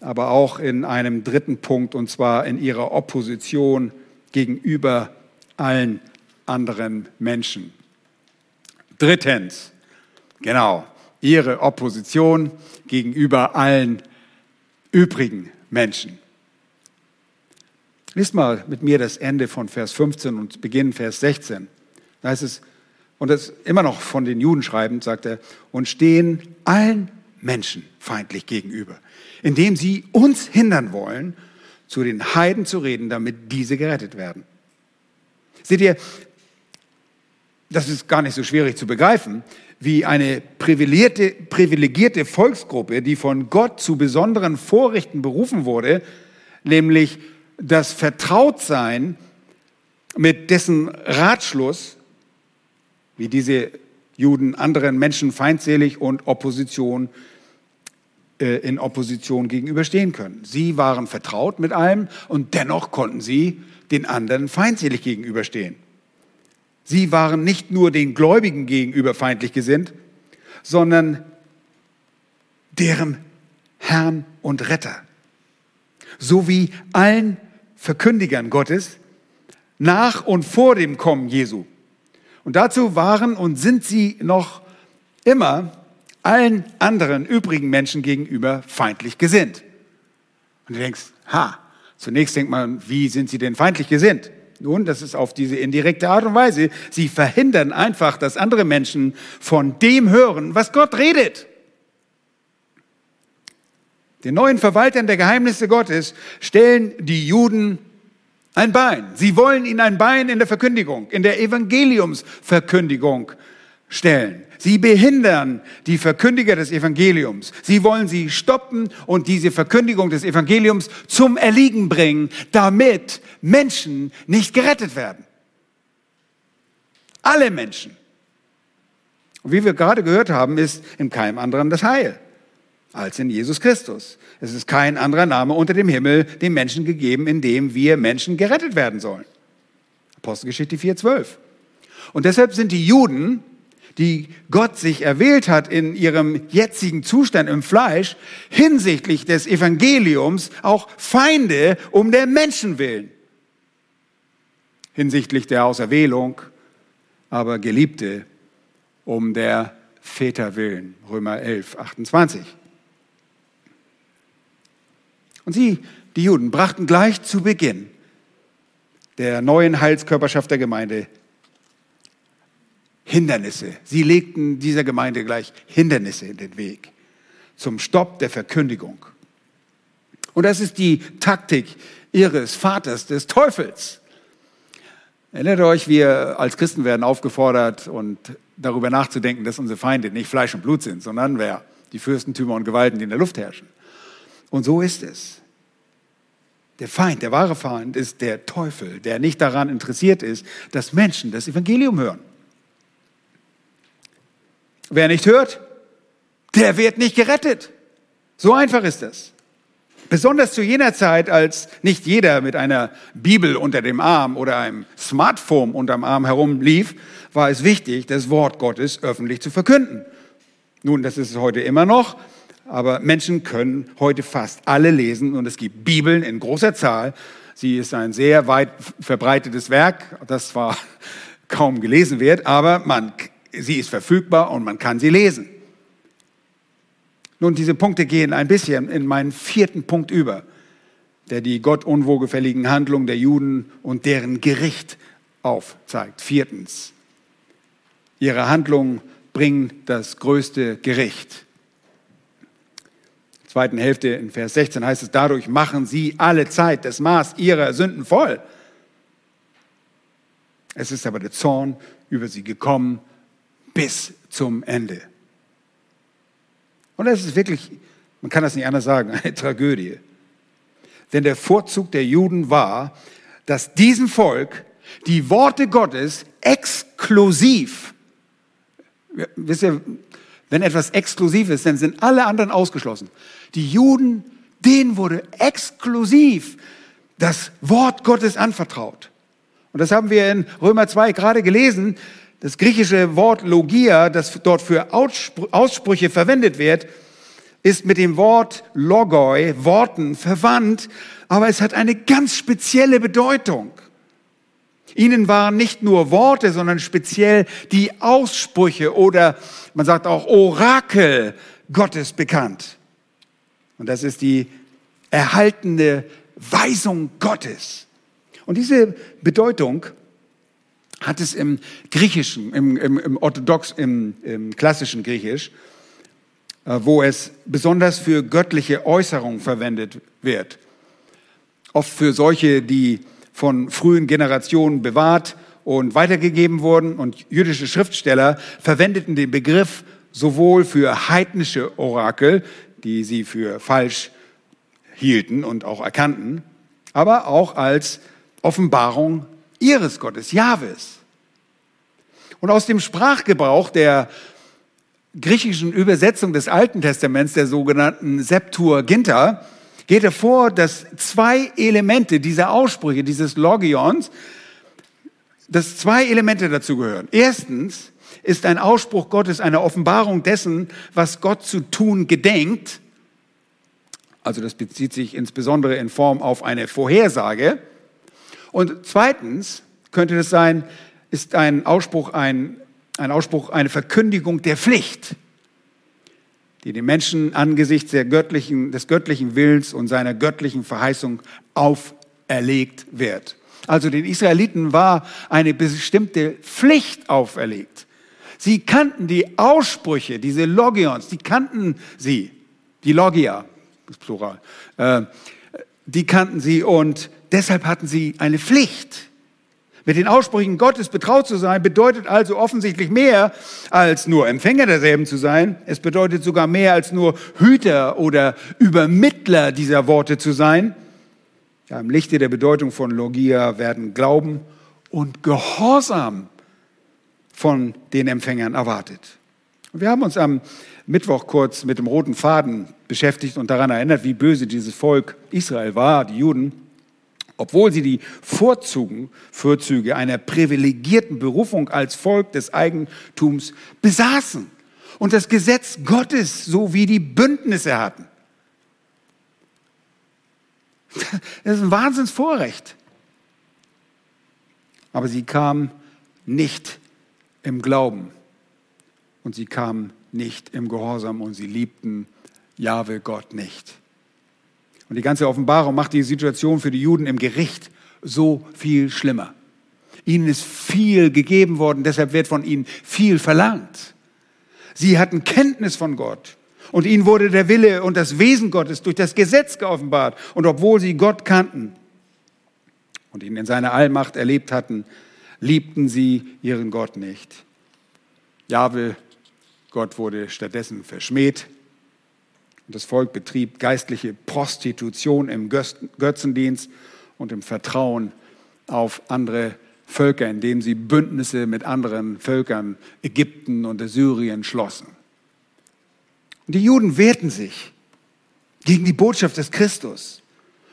Speaker 1: aber auch in einem dritten Punkt, und zwar in ihrer Opposition gegenüber allen anderen Menschen. Drittens, genau, ihre Opposition gegenüber allen übrigen Menschen. Lies mal mit mir das Ende von Vers 15 und beginnen Vers 16. Da heißt es, und das immer noch von den Juden schreibend, sagt er, und stehen allen Menschen feindlich gegenüber, indem sie uns hindern wollen, zu den Heiden zu reden, damit diese gerettet werden. Seht ihr, das ist gar nicht so schwierig zu begreifen wie eine privilegierte, privilegierte Volksgruppe, die von Gott zu besonderen Vorrichten berufen wurde, nämlich das Vertrautsein mit dessen Ratschluss, wie diese Juden anderen Menschen feindselig und Opposition in Opposition gegenüberstehen können. Sie waren vertraut mit allem und dennoch konnten sie den anderen feindselig gegenüberstehen. Sie waren nicht nur den Gläubigen gegenüber feindlich gesinnt, sondern deren Herrn und Retter, sowie allen Verkündigern Gottes nach und vor dem Kommen Jesu. Und dazu waren und sind sie noch immer allen anderen übrigen Menschen gegenüber feindlich gesinnt. Und du denkst, ha, zunächst denkt man, wie sind sie denn feindlich gesinnt? Nun, das ist auf diese indirekte Art und Weise. Sie verhindern einfach, dass andere Menschen von dem hören, was Gott redet. Den neuen Verwaltern der Geheimnisse Gottes stellen die Juden ein Bein. Sie wollen ihnen ein Bein in der Verkündigung, in der Evangeliumsverkündigung stellen. Sie behindern die Verkündiger des Evangeliums. Sie wollen sie stoppen und diese Verkündigung des Evangeliums zum Erliegen bringen, damit Menschen nicht gerettet werden. Alle Menschen. Und wie wir gerade gehört haben, ist in keinem anderen das Heil als in Jesus Christus. Es ist kein anderer Name unter dem Himmel dem Menschen gegeben, in dem wir Menschen gerettet werden sollen. Apostelgeschichte 4,12. Und deshalb sind die Juden die Gott sich erwählt hat in ihrem jetzigen Zustand im Fleisch, hinsichtlich des Evangeliums auch Feinde um der Menschen willen. Hinsichtlich der Auserwählung, aber Geliebte um der Väter willen. Römer 11, 28. Und sie, die Juden, brachten gleich zu Beginn der neuen Heilskörperschaft der Gemeinde Hindernisse. Sie legten dieser Gemeinde gleich Hindernisse in den Weg zum Stopp der Verkündigung. Und das ist die Taktik ihres Vaters, des Teufels. Erinnert euch, wir als Christen werden aufgefordert und darüber nachzudenken, dass unsere Feinde nicht Fleisch und Blut sind, sondern wer? Die Fürstentümer und Gewalten, die in der Luft herrschen. Und so ist es. Der Feind, der wahre Feind ist der Teufel, der nicht daran interessiert ist, dass Menschen das Evangelium hören. Wer nicht hört, der wird nicht gerettet. So einfach ist das. Besonders zu jener Zeit, als nicht jeder mit einer Bibel unter dem Arm oder einem Smartphone unterm Arm herumlief, war es wichtig, das Wort Gottes öffentlich zu verkünden. Nun, das ist es heute immer noch, aber Menschen können heute fast alle lesen und es gibt Bibeln in großer Zahl. Sie ist ein sehr weit verbreitetes Werk, das zwar kaum gelesen wird, aber man, sie ist verfügbar und man kann sie lesen. Nun, diese Punkte gehen ein bisschen in meinen vierten Punkt über, der die Gott unwohlgefälligen Handlungen der Juden und deren Gericht aufzeigt. Viertens, ihre Handlungen bringen das größte Gericht. In der zweiten Hälfte in Vers 16 heißt es, dadurch machen sie alle Zeit das Maß ihrer Sünden voll. Es ist aber der Zorn über sie gekommen bis zum Ende. Und das ist wirklich, man kann das nicht anders sagen, eine Tragödie. Denn der Vorzug der Juden war, dass diesem Volk die Worte Gottes exklusiv, wisst ihr, wenn etwas exklusiv ist, dann sind alle anderen ausgeschlossen. Die Juden, denen wurde exklusiv das Wort Gottes anvertraut. Und das haben wir in Römer 2 gerade gelesen. Das griechische Wort Logia, das dort für Aussprüche verwendet wird, ist mit dem Wort Logoi, Worten, verwandt, aber es hat eine ganz spezielle Bedeutung. Ihnen waren nicht nur Worte, sondern speziell die Aussprüche oder man sagt auch Orakel Gottes bekannt. Und das ist die erhaltene Weisung Gottes. Und diese Bedeutung hat es im Griechischen, im, im, im Orthodox, im, im klassischen Griechisch, äh, wo es besonders für göttliche Äußerungen verwendet wird. Oft für solche, die von frühen Generationen bewahrt und weitergegeben wurden. Und jüdische Schriftsteller verwendeten den Begriff sowohl für heidnische Orakel, die sie für falsch hielten und auch erkannten, aber auch als Offenbarung ihres Gottes, Jahwes. Und aus dem Sprachgebrauch der griechischen Übersetzung des Alten Testaments, der sogenannten Septuaginta, geht hervor, dass zwei Elemente dieser Aussprüche, dieses Logions, dass zwei Elemente dazu gehören. Erstens ist ein Ausspruch Gottes eine Offenbarung dessen, was Gott zu tun gedenkt. Also das bezieht sich insbesondere in Form auf eine Vorhersage. Und zweitens könnte es sein, ist ein Ausspruch ein, ein Ausspruch, eine Verkündigung der Pflicht, die den Menschen angesichts göttlichen, des göttlichen Willens und seiner göttlichen Verheißung auferlegt wird. Also den Israeliten war eine bestimmte Pflicht auferlegt. Sie kannten die Aussprüche, diese Logions, die kannten sie, die Logia, ist Plural, äh, die kannten sie und deshalb hatten sie eine Pflicht. Mit den Aussprüchen Gottes betraut zu sein, bedeutet also offensichtlich mehr als nur Empfänger derselben zu sein. Es bedeutet sogar mehr als nur Hüter oder Übermittler dieser Worte zu sein. Ja, Im Lichte der Bedeutung von Logia werden Glauben und Gehorsam von den Empfängern erwartet. wir haben uns am Mittwoch kurz mit dem roten Faden beschäftigt und daran erinnert, wie böse dieses Volk Israel war, die Juden obwohl sie die Vorzüge, einer privilegierten Berufung als Volk des Eigentums besaßen und das Gesetz Gottes sowie die Bündnisse hatten. Das ist ein Wahnsinnsvorrecht. Aber sie kamen nicht im Glauben und sie kamen nicht im Gehorsam und sie liebten Jahwe Gott nicht. Und die ganze Offenbarung macht die Situation für die Juden im Gericht so viel schlimmer. Ihnen ist viel gegeben worden, deshalb wird von ihnen viel verlangt. Sie hatten Kenntnis von Gott. Und ihnen wurde der Wille und das Wesen Gottes durch das Gesetz geoffenbart. Und obwohl sie Gott kannten und ihn in seiner Allmacht erlebt hatten, liebten sie ihren Gott nicht. Jahwe, Gott wurde stattdessen verschmäht. Und das Volk betrieb geistliche Prostitution im Götzendienst und im Vertrauen auf andere Völker, indem sie Bündnisse mit anderen Völkern, Ägypten und Assyrien schlossen. Und die Juden wehrten sich gegen die Botschaft des Christus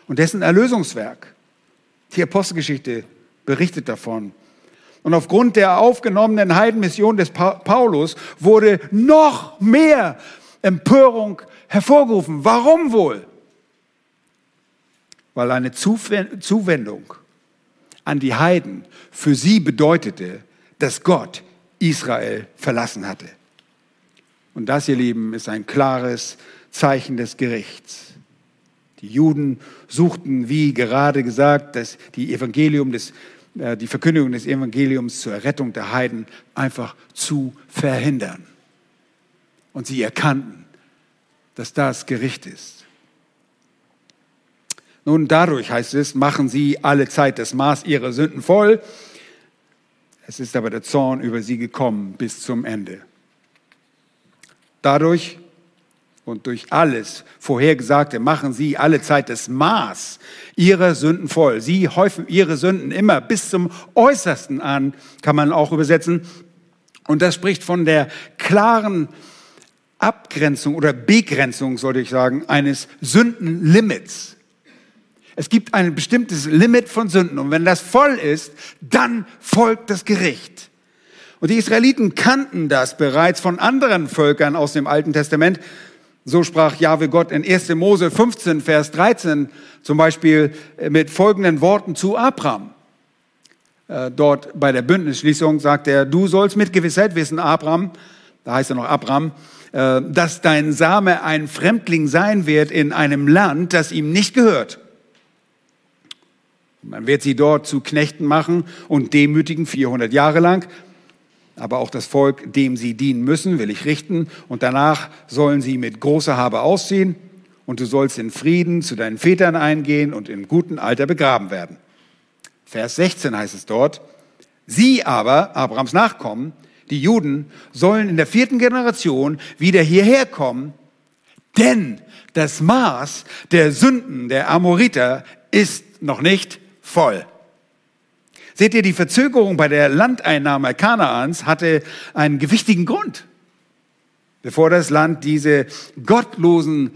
Speaker 1: und dessen Erlösungswerk. Die Apostelgeschichte berichtet davon. Und aufgrund der aufgenommenen Heidenmission des Paulus wurde noch mehr Empörung hervorgerufen. Warum wohl? Weil eine Zuwendung an die Heiden für sie bedeutete, dass Gott Israel verlassen hatte. Und das, ihr Lieben, ist ein klares Zeichen des Gerichts. Die Juden suchten, wie gerade gesagt, die Evangelium des, die Verkündigung des Evangeliums zur Errettung der Heiden einfach zu verhindern. Und sie erkannten, dass das Gericht ist. Nun, dadurch heißt es, machen sie alle Zeit das Maß ihrer Sünden voll. Es ist aber der Zorn über sie gekommen bis zum Ende. Dadurch und durch alles Vorhergesagte machen sie alle Zeit das Maß ihrer Sünden voll. Sie häufen ihre Sünden immer bis zum Äußersten an, kann man auch übersetzen. Und das spricht von der klaren Abgrenzung oder Begrenzung, sollte ich sagen, eines Sündenlimits. Es gibt ein bestimmtes Limit von Sünden und wenn das voll ist, dann folgt das Gericht. Und die Israeliten kannten das bereits von anderen Völkern aus dem Alten Testament. So sprach Jahwe Gott in 1. Mose 15, Vers 13 zum Beispiel äh, mit folgenden Worten zu Abraham. Äh, dort bei der Bündnisschließung sagt er, du sollst mit Gewissheit wissen, Abraham, da heißt er noch Abraham, äh, dass dein Same ein Fremdling sein wird in einem Land, das ihm nicht gehört. Man wird sie dort zu Knechten machen und demütigen 400 Jahre lang aber auch das Volk, dem sie dienen müssen, will ich richten. Und danach sollen sie mit großer Habe ausziehen. Und du sollst in Frieden zu deinen Vätern eingehen und in gutem Alter begraben werden. Vers 16 heißt es dort, sie aber, Abrahams Nachkommen, die Juden, sollen in der vierten Generation wieder hierher kommen, denn das Maß der Sünden der Amoriter ist noch nicht voll. Seht ihr, die Verzögerung bei der Landeinnahme Kanaans hatte einen gewichtigen Grund. Bevor das Land diese gottlosen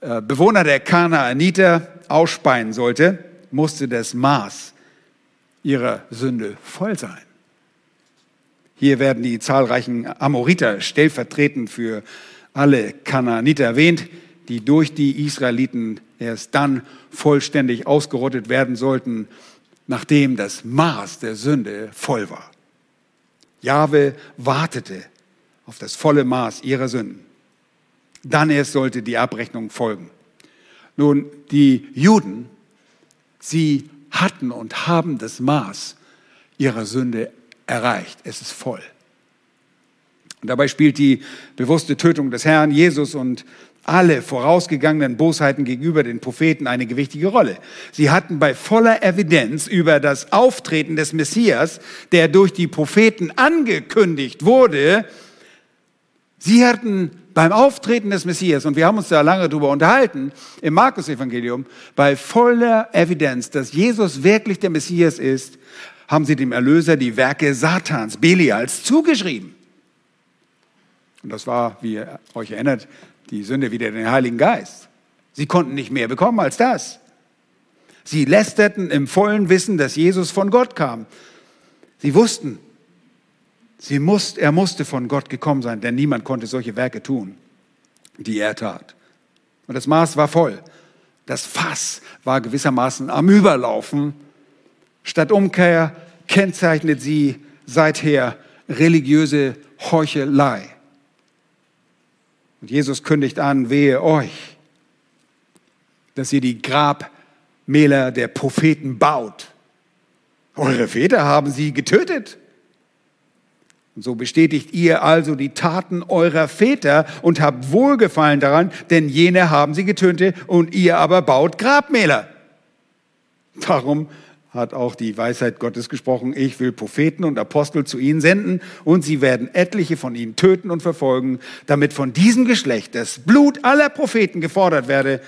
Speaker 1: äh, Bewohner der Kanaaniter ausspeien sollte, musste das Maß ihrer Sünde voll sein. Hier werden die zahlreichen Amoriter stellvertretend für alle Kanaaniter erwähnt, die durch die Israeliten erst dann vollständig ausgerottet werden sollten, nachdem das Maß der Sünde voll war. Jahwe wartete auf das volle Maß ihrer Sünden. Dann erst sollte die Abrechnung folgen. Nun, die Juden, sie hatten und haben das Maß ihrer Sünde erreicht. Es ist voll. Und dabei spielt die bewusste Tötung des Herrn Jesus und alle vorausgegangenen Bosheiten gegenüber den Propheten eine gewichtige Rolle. Sie hatten bei voller Evidenz über das Auftreten des Messias, der durch die Propheten angekündigt wurde, sie hatten beim Auftreten des Messias, und wir haben uns da lange drüber unterhalten, im Markus-Evangelium, bei voller Evidenz, dass Jesus wirklich der Messias ist, haben sie dem Erlöser die Werke Satans, Belials, zugeschrieben. Und das war, wie ihr euch erinnert, die Sünde wieder den Heiligen Geist. Sie konnten nicht mehr bekommen als das. Sie lästerten im vollen Wissen, dass Jesus von Gott kam. Sie wussten, sie musste, er musste von Gott gekommen sein, denn niemand konnte solche Werke tun, die er tat. Und das Maß war voll. Das Fass war gewissermaßen am Überlaufen. Statt Umkehr kennzeichnet sie seither religiöse Heuchelei. Und Jesus kündigt an, wehe euch, dass ihr die Grabmäler der Propheten baut Eure Väter haben sie getötet. Und so bestätigt ihr also die Taten eurer Väter und habt Wohlgefallen daran, denn jene haben sie getötet und ihr aber baut Grabmäler. Darum hat auch die Weisheit Gottes gesprochen, ich will Propheten und Apostel zu ihnen senden und sie werden etliche von ihnen töten und verfolgen, damit von diesem Geschlecht das Blut aller Propheten gefordert werde,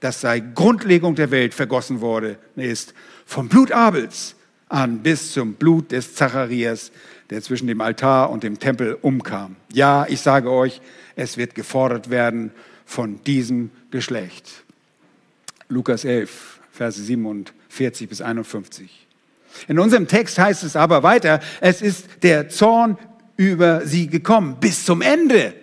Speaker 1: das seit Grundlegung der Welt vergossen worden ist, vom Blut Abels an bis zum Blut des Zacharias, der zwischen dem Altar und dem Tempel umkam. Ja, ich sage euch, es wird gefordert werden von diesem Geschlecht. Lukas 11, Verse 47 bis 51. In unserem Text heißt es aber weiter, es ist der Zorn über sie gekommen bis zum Ende.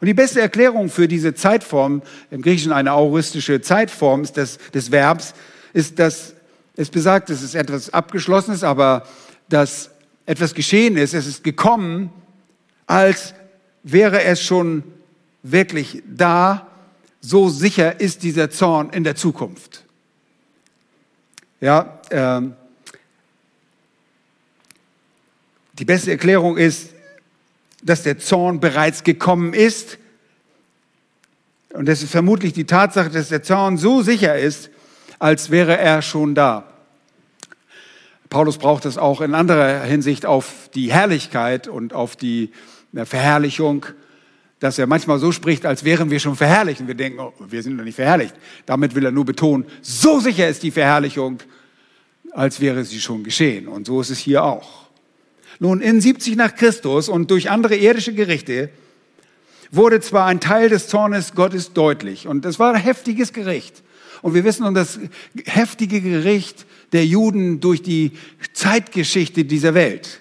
Speaker 1: Und die beste Erklärung für diese Zeitform, im Griechischen eine auristische Zeitform ist des, des Verbs, ist, dass es besagt, es etwas Abgeschlossenes, aber dass etwas geschehen ist, es ist gekommen, als wäre es schon wirklich da, so sicher ist dieser Zorn in der Zukunft. Ja, ähm, die beste Erklärung ist, dass der Zorn bereits gekommen ist. Und das ist vermutlich die Tatsache, dass der Zorn so sicher ist, als wäre er schon da. Paulus braucht es auch in anderer Hinsicht auf die Herrlichkeit und auf die Verherrlichung, dass er manchmal so spricht, als wären wir schon verherrlicht. Und wir denken, oh, wir sind noch nicht verherrlicht. Damit will er nur betonen, so sicher ist die Verherrlichung, als wäre sie schon geschehen. Und so ist es hier auch. Nun, in 70 nach Christus und durch andere irdische Gerichte wurde zwar ein Teil des Zornes Gottes deutlich und es war ein heftiges Gericht. Und wir wissen um das heftige Gericht der Juden durch die Zeitgeschichte dieser Welt.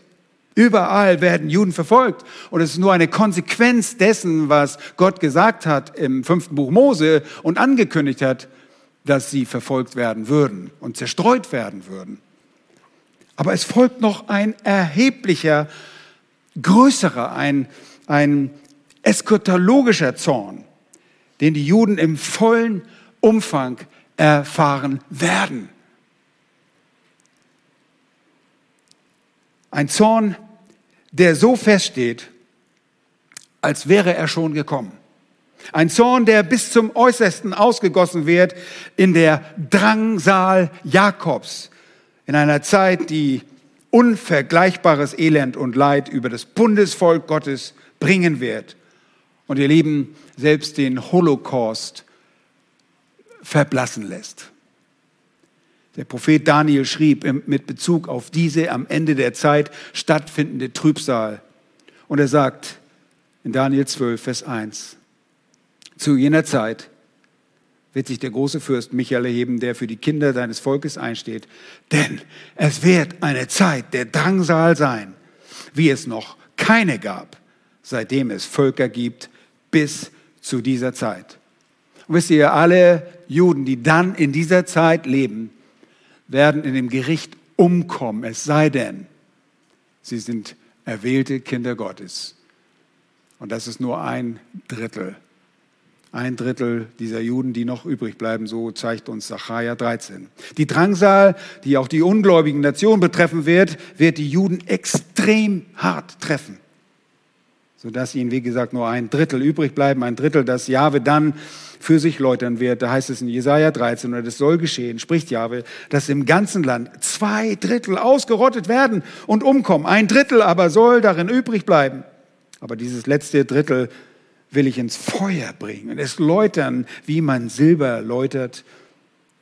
Speaker 1: Überall werden Juden verfolgt. Und es ist nur eine Konsequenz dessen, was Gott gesagt hat im fünften Buch Mose und angekündigt hat, dass sie verfolgt werden würden und zerstreut werden würden. Aber es folgt noch ein erheblicher, größerer, ein, ein eskatologischer Zorn, den die Juden im vollen Umfang erfahren werden. Ein Zorn, der so feststeht, als wäre er schon gekommen. Ein Zorn, der bis zum Äußersten ausgegossen wird in der Drangsal Jakobs, in einer Zeit, die unvergleichbares Elend und Leid über das Bundesvolk Gottes bringen wird. Und ihr Lieben, selbst den Holocaust verblassen lässt. Der Prophet Daniel schrieb mit Bezug auf diese am Ende der Zeit stattfindende Trübsal. Und er sagt in Daniel 12, Vers 1, zu jener Zeit wird sich der große Fürst Michael erheben, der für die Kinder deines Volkes einsteht. Denn es wird eine Zeit der Drangsal sein, wie es noch keine gab, seitdem es Völker gibt, bis zu dieser Zeit. Und wisst ihr, alle Juden, die dann in dieser Zeit leben, werden in dem Gericht umkommen, es sei denn, sie sind erwählte Kinder Gottes. Und das ist nur ein Drittel. Ein Drittel dieser Juden, die noch übrig bleiben, so zeigt uns Sacharja 13. Die Drangsal, die auch die ungläubigen Nationen betreffen wird, wird die Juden extrem hart treffen sodass ihnen, wie gesagt, nur ein Drittel übrig bleiben, ein Drittel, das Jahwe dann für sich läutern wird. Da heißt es in Jesaja 13, oder das soll geschehen, spricht Jahwe, dass im ganzen Land zwei Drittel ausgerottet werden und umkommen. Ein Drittel aber soll darin übrig bleiben. Aber dieses letzte Drittel will ich ins Feuer bringen und es läutern, wie man Silber läutert.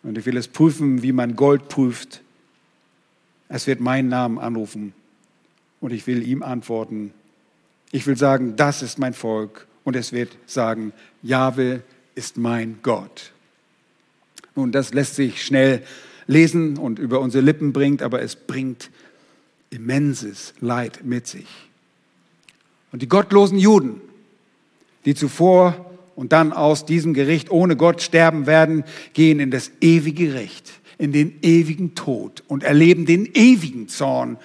Speaker 1: Und ich will es prüfen, wie man Gold prüft. Es wird meinen Namen anrufen und ich will ihm antworten ich will sagen, das ist mein Volk und es wird sagen, Jahwe ist mein Gott. Nun, das lässt sich schnell lesen und über unsere Lippen bringt, aber es bringt immenses Leid mit sich. Und die gottlosen Juden, die zuvor und dann aus diesem Gericht ohne Gott sterben werden, gehen in das ewige Gericht, in den ewigen Tod und erleben den ewigen Zorn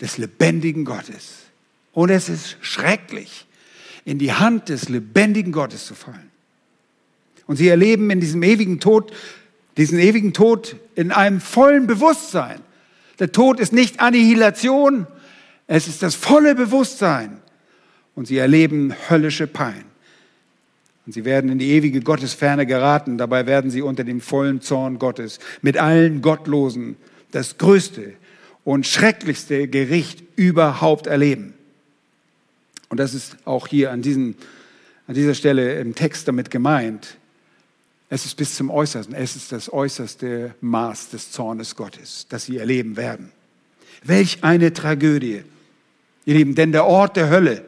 Speaker 1: des lebendigen Gottes. Und es ist schrecklich, in die Hand des lebendigen Gottes zu fallen. Und sie erleben in diesem ewigen Tod, diesen ewigen Tod in einem vollen Bewusstsein, Der Tod ist nicht Annihilation, es ist das volle Bewusstsein. Und sie erleben höllische Pein. Und sie werden in die ewige Gottesferne geraten. Dabei werden sie unter dem vollen Zorn Gottes mit allen Gottlosen das größte und schrecklichste Gericht überhaupt erleben. Und das ist auch hier an, diesen, an dieser Stelle im Text damit gemeint. Es ist bis zum Äußersten. Es ist das äußerste Maß des Zornes Gottes, das sie erleben werden. Welch eine Tragödie. Ihr Lieben, denn der Ort der Hölle,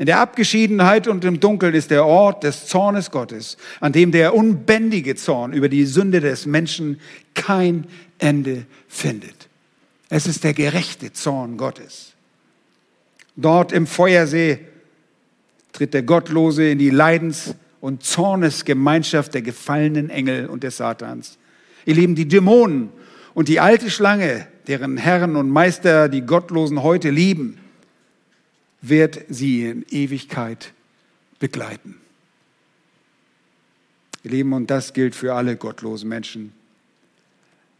Speaker 1: in der Abgeschiedenheit und im Dunkeln ist der Ort des Zornes Gottes, an dem der unbändige Zorn über die Sünde des Menschen kein Ende findet. Es ist der gerechte Zorn Gottes. Dort im Feuersee tritt der Gottlose in die Leidens- und Zornesgemeinschaft der gefallenen Engel und des Satans. Ihr Lieben, die Dämonen und die alte Schlange, deren Herren und Meister die Gottlosen heute lieben, wird sie in Ewigkeit begleiten. Ihr Lieben, und das gilt für alle gottlosen Menschen,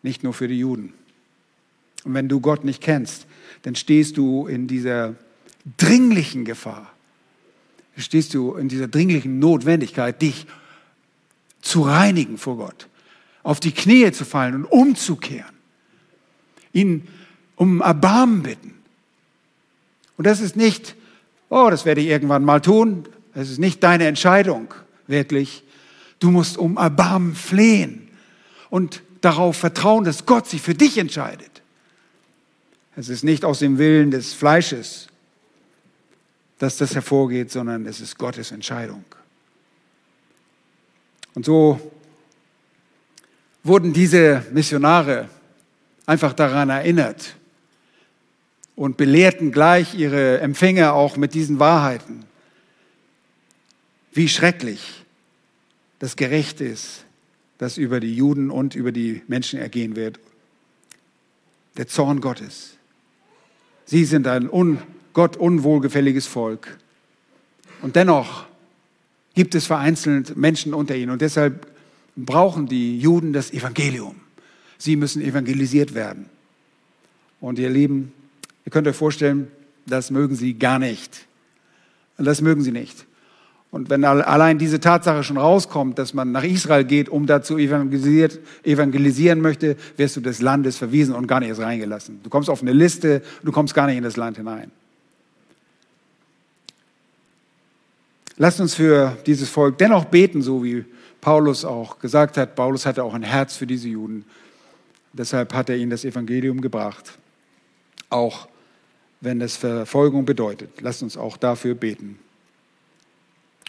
Speaker 1: nicht nur für die Juden. Und wenn du Gott nicht kennst, dann stehst du in dieser dringlichen Gefahr, stehst du in dieser dringlichen Notwendigkeit, dich zu reinigen vor Gott, auf die Knie zu fallen und umzukehren, ihn um Erbarmen bitten. Und das ist nicht, oh, das werde ich irgendwann mal tun, das ist nicht deine Entscheidung, wirklich. Du musst um Erbarmen flehen und darauf vertrauen, dass Gott sich für dich entscheidet. Es ist nicht aus dem Willen des Fleisches, dass das hervorgeht, sondern es ist Gottes Entscheidung. Und so wurden diese Missionare einfach daran erinnert und belehrten gleich ihre Empfänger auch mit diesen Wahrheiten. Wie schrecklich das Gerecht ist, das über die Juden und über die Menschen ergehen wird. Der Zorn Gottes. Sie sind ein un Gott unwohlgefälliges Volk. Und dennoch gibt es vereinzelt Menschen unter ihnen. Und deshalb brauchen die Juden das Evangelium. Sie müssen evangelisiert werden. Und ihr Lieben, ihr könnt euch vorstellen, das mögen sie gar nicht. Das mögen sie nicht. Und wenn allein diese Tatsache schon rauskommt, dass man nach Israel geht, um da zu evangelisieren möchte, wirst du des Landes verwiesen und gar nicht erst reingelassen. Du kommst auf eine Liste, du kommst gar nicht in das Land hinein. Lasst uns für dieses Volk dennoch beten, so wie Paulus auch gesagt hat. Paulus hatte auch ein Herz für diese Juden. Deshalb hat er ihnen das Evangelium gebracht. Auch wenn es Verfolgung bedeutet. Lasst uns auch dafür beten.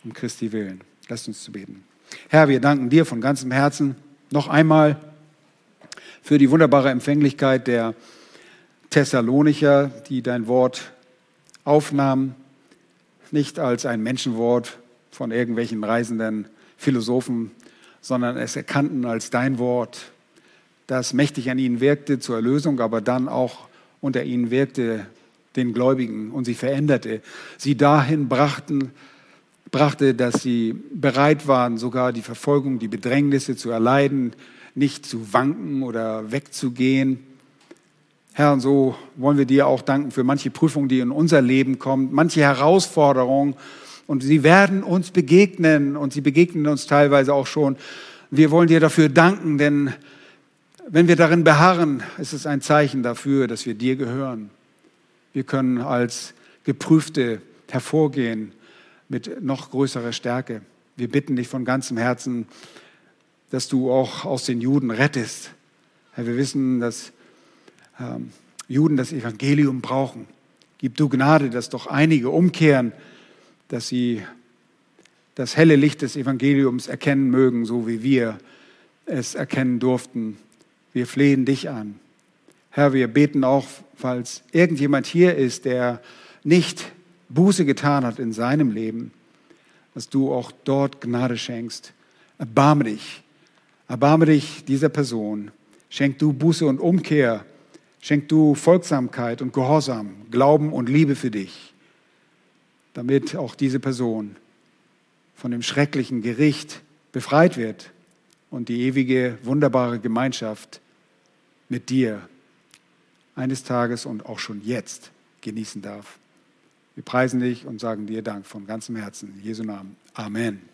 Speaker 1: Um Christi willen. Lasst uns zu beten. Herr, wir danken dir von ganzem Herzen noch einmal für die wunderbare Empfänglichkeit der Thessalonicher, die dein Wort aufnahmen nicht als ein Menschenwort von irgendwelchen reisenden Philosophen, sondern es erkannten als dein Wort, das mächtig an ihnen wirkte zur Erlösung, aber dann auch unter ihnen wirkte den Gläubigen und sie veränderte, sie dahin brachten, brachte, dass sie bereit waren, sogar die Verfolgung, die Bedrängnisse zu erleiden, nicht zu wanken oder wegzugehen, Herr, und so wollen wir dir auch danken für manche Prüfungen, die in unser Leben kommen, manche Herausforderungen. Und sie werden uns begegnen und sie begegnen uns teilweise auch schon. Wir wollen dir dafür danken, denn wenn wir darin beharren, ist es ein Zeichen dafür, dass wir dir gehören. Wir können als Geprüfte hervorgehen mit noch größerer Stärke. Wir bitten dich von ganzem Herzen, dass du auch aus den Juden rettest. Herr, wir wissen, dass ähm, Juden das Evangelium brauchen. Gib du Gnade, dass doch einige umkehren, dass sie das helle Licht des Evangeliums erkennen mögen, so wie wir es erkennen durften. Wir flehen dich an. Herr, wir beten auch, falls irgendjemand hier ist, der nicht Buße getan hat in seinem Leben, dass du auch dort Gnade schenkst. Erbarme dich. Erbarme dich dieser Person. Schenk du Buße und Umkehr Schenk du Folgsamkeit und Gehorsam, Glauben und Liebe für dich, damit auch diese Person von dem schrecklichen Gericht befreit wird und die ewige, wunderbare Gemeinschaft mit dir eines Tages und auch schon jetzt genießen darf. Wir preisen dich und sagen dir Dank von ganzem Herzen. In Jesu Namen. Amen.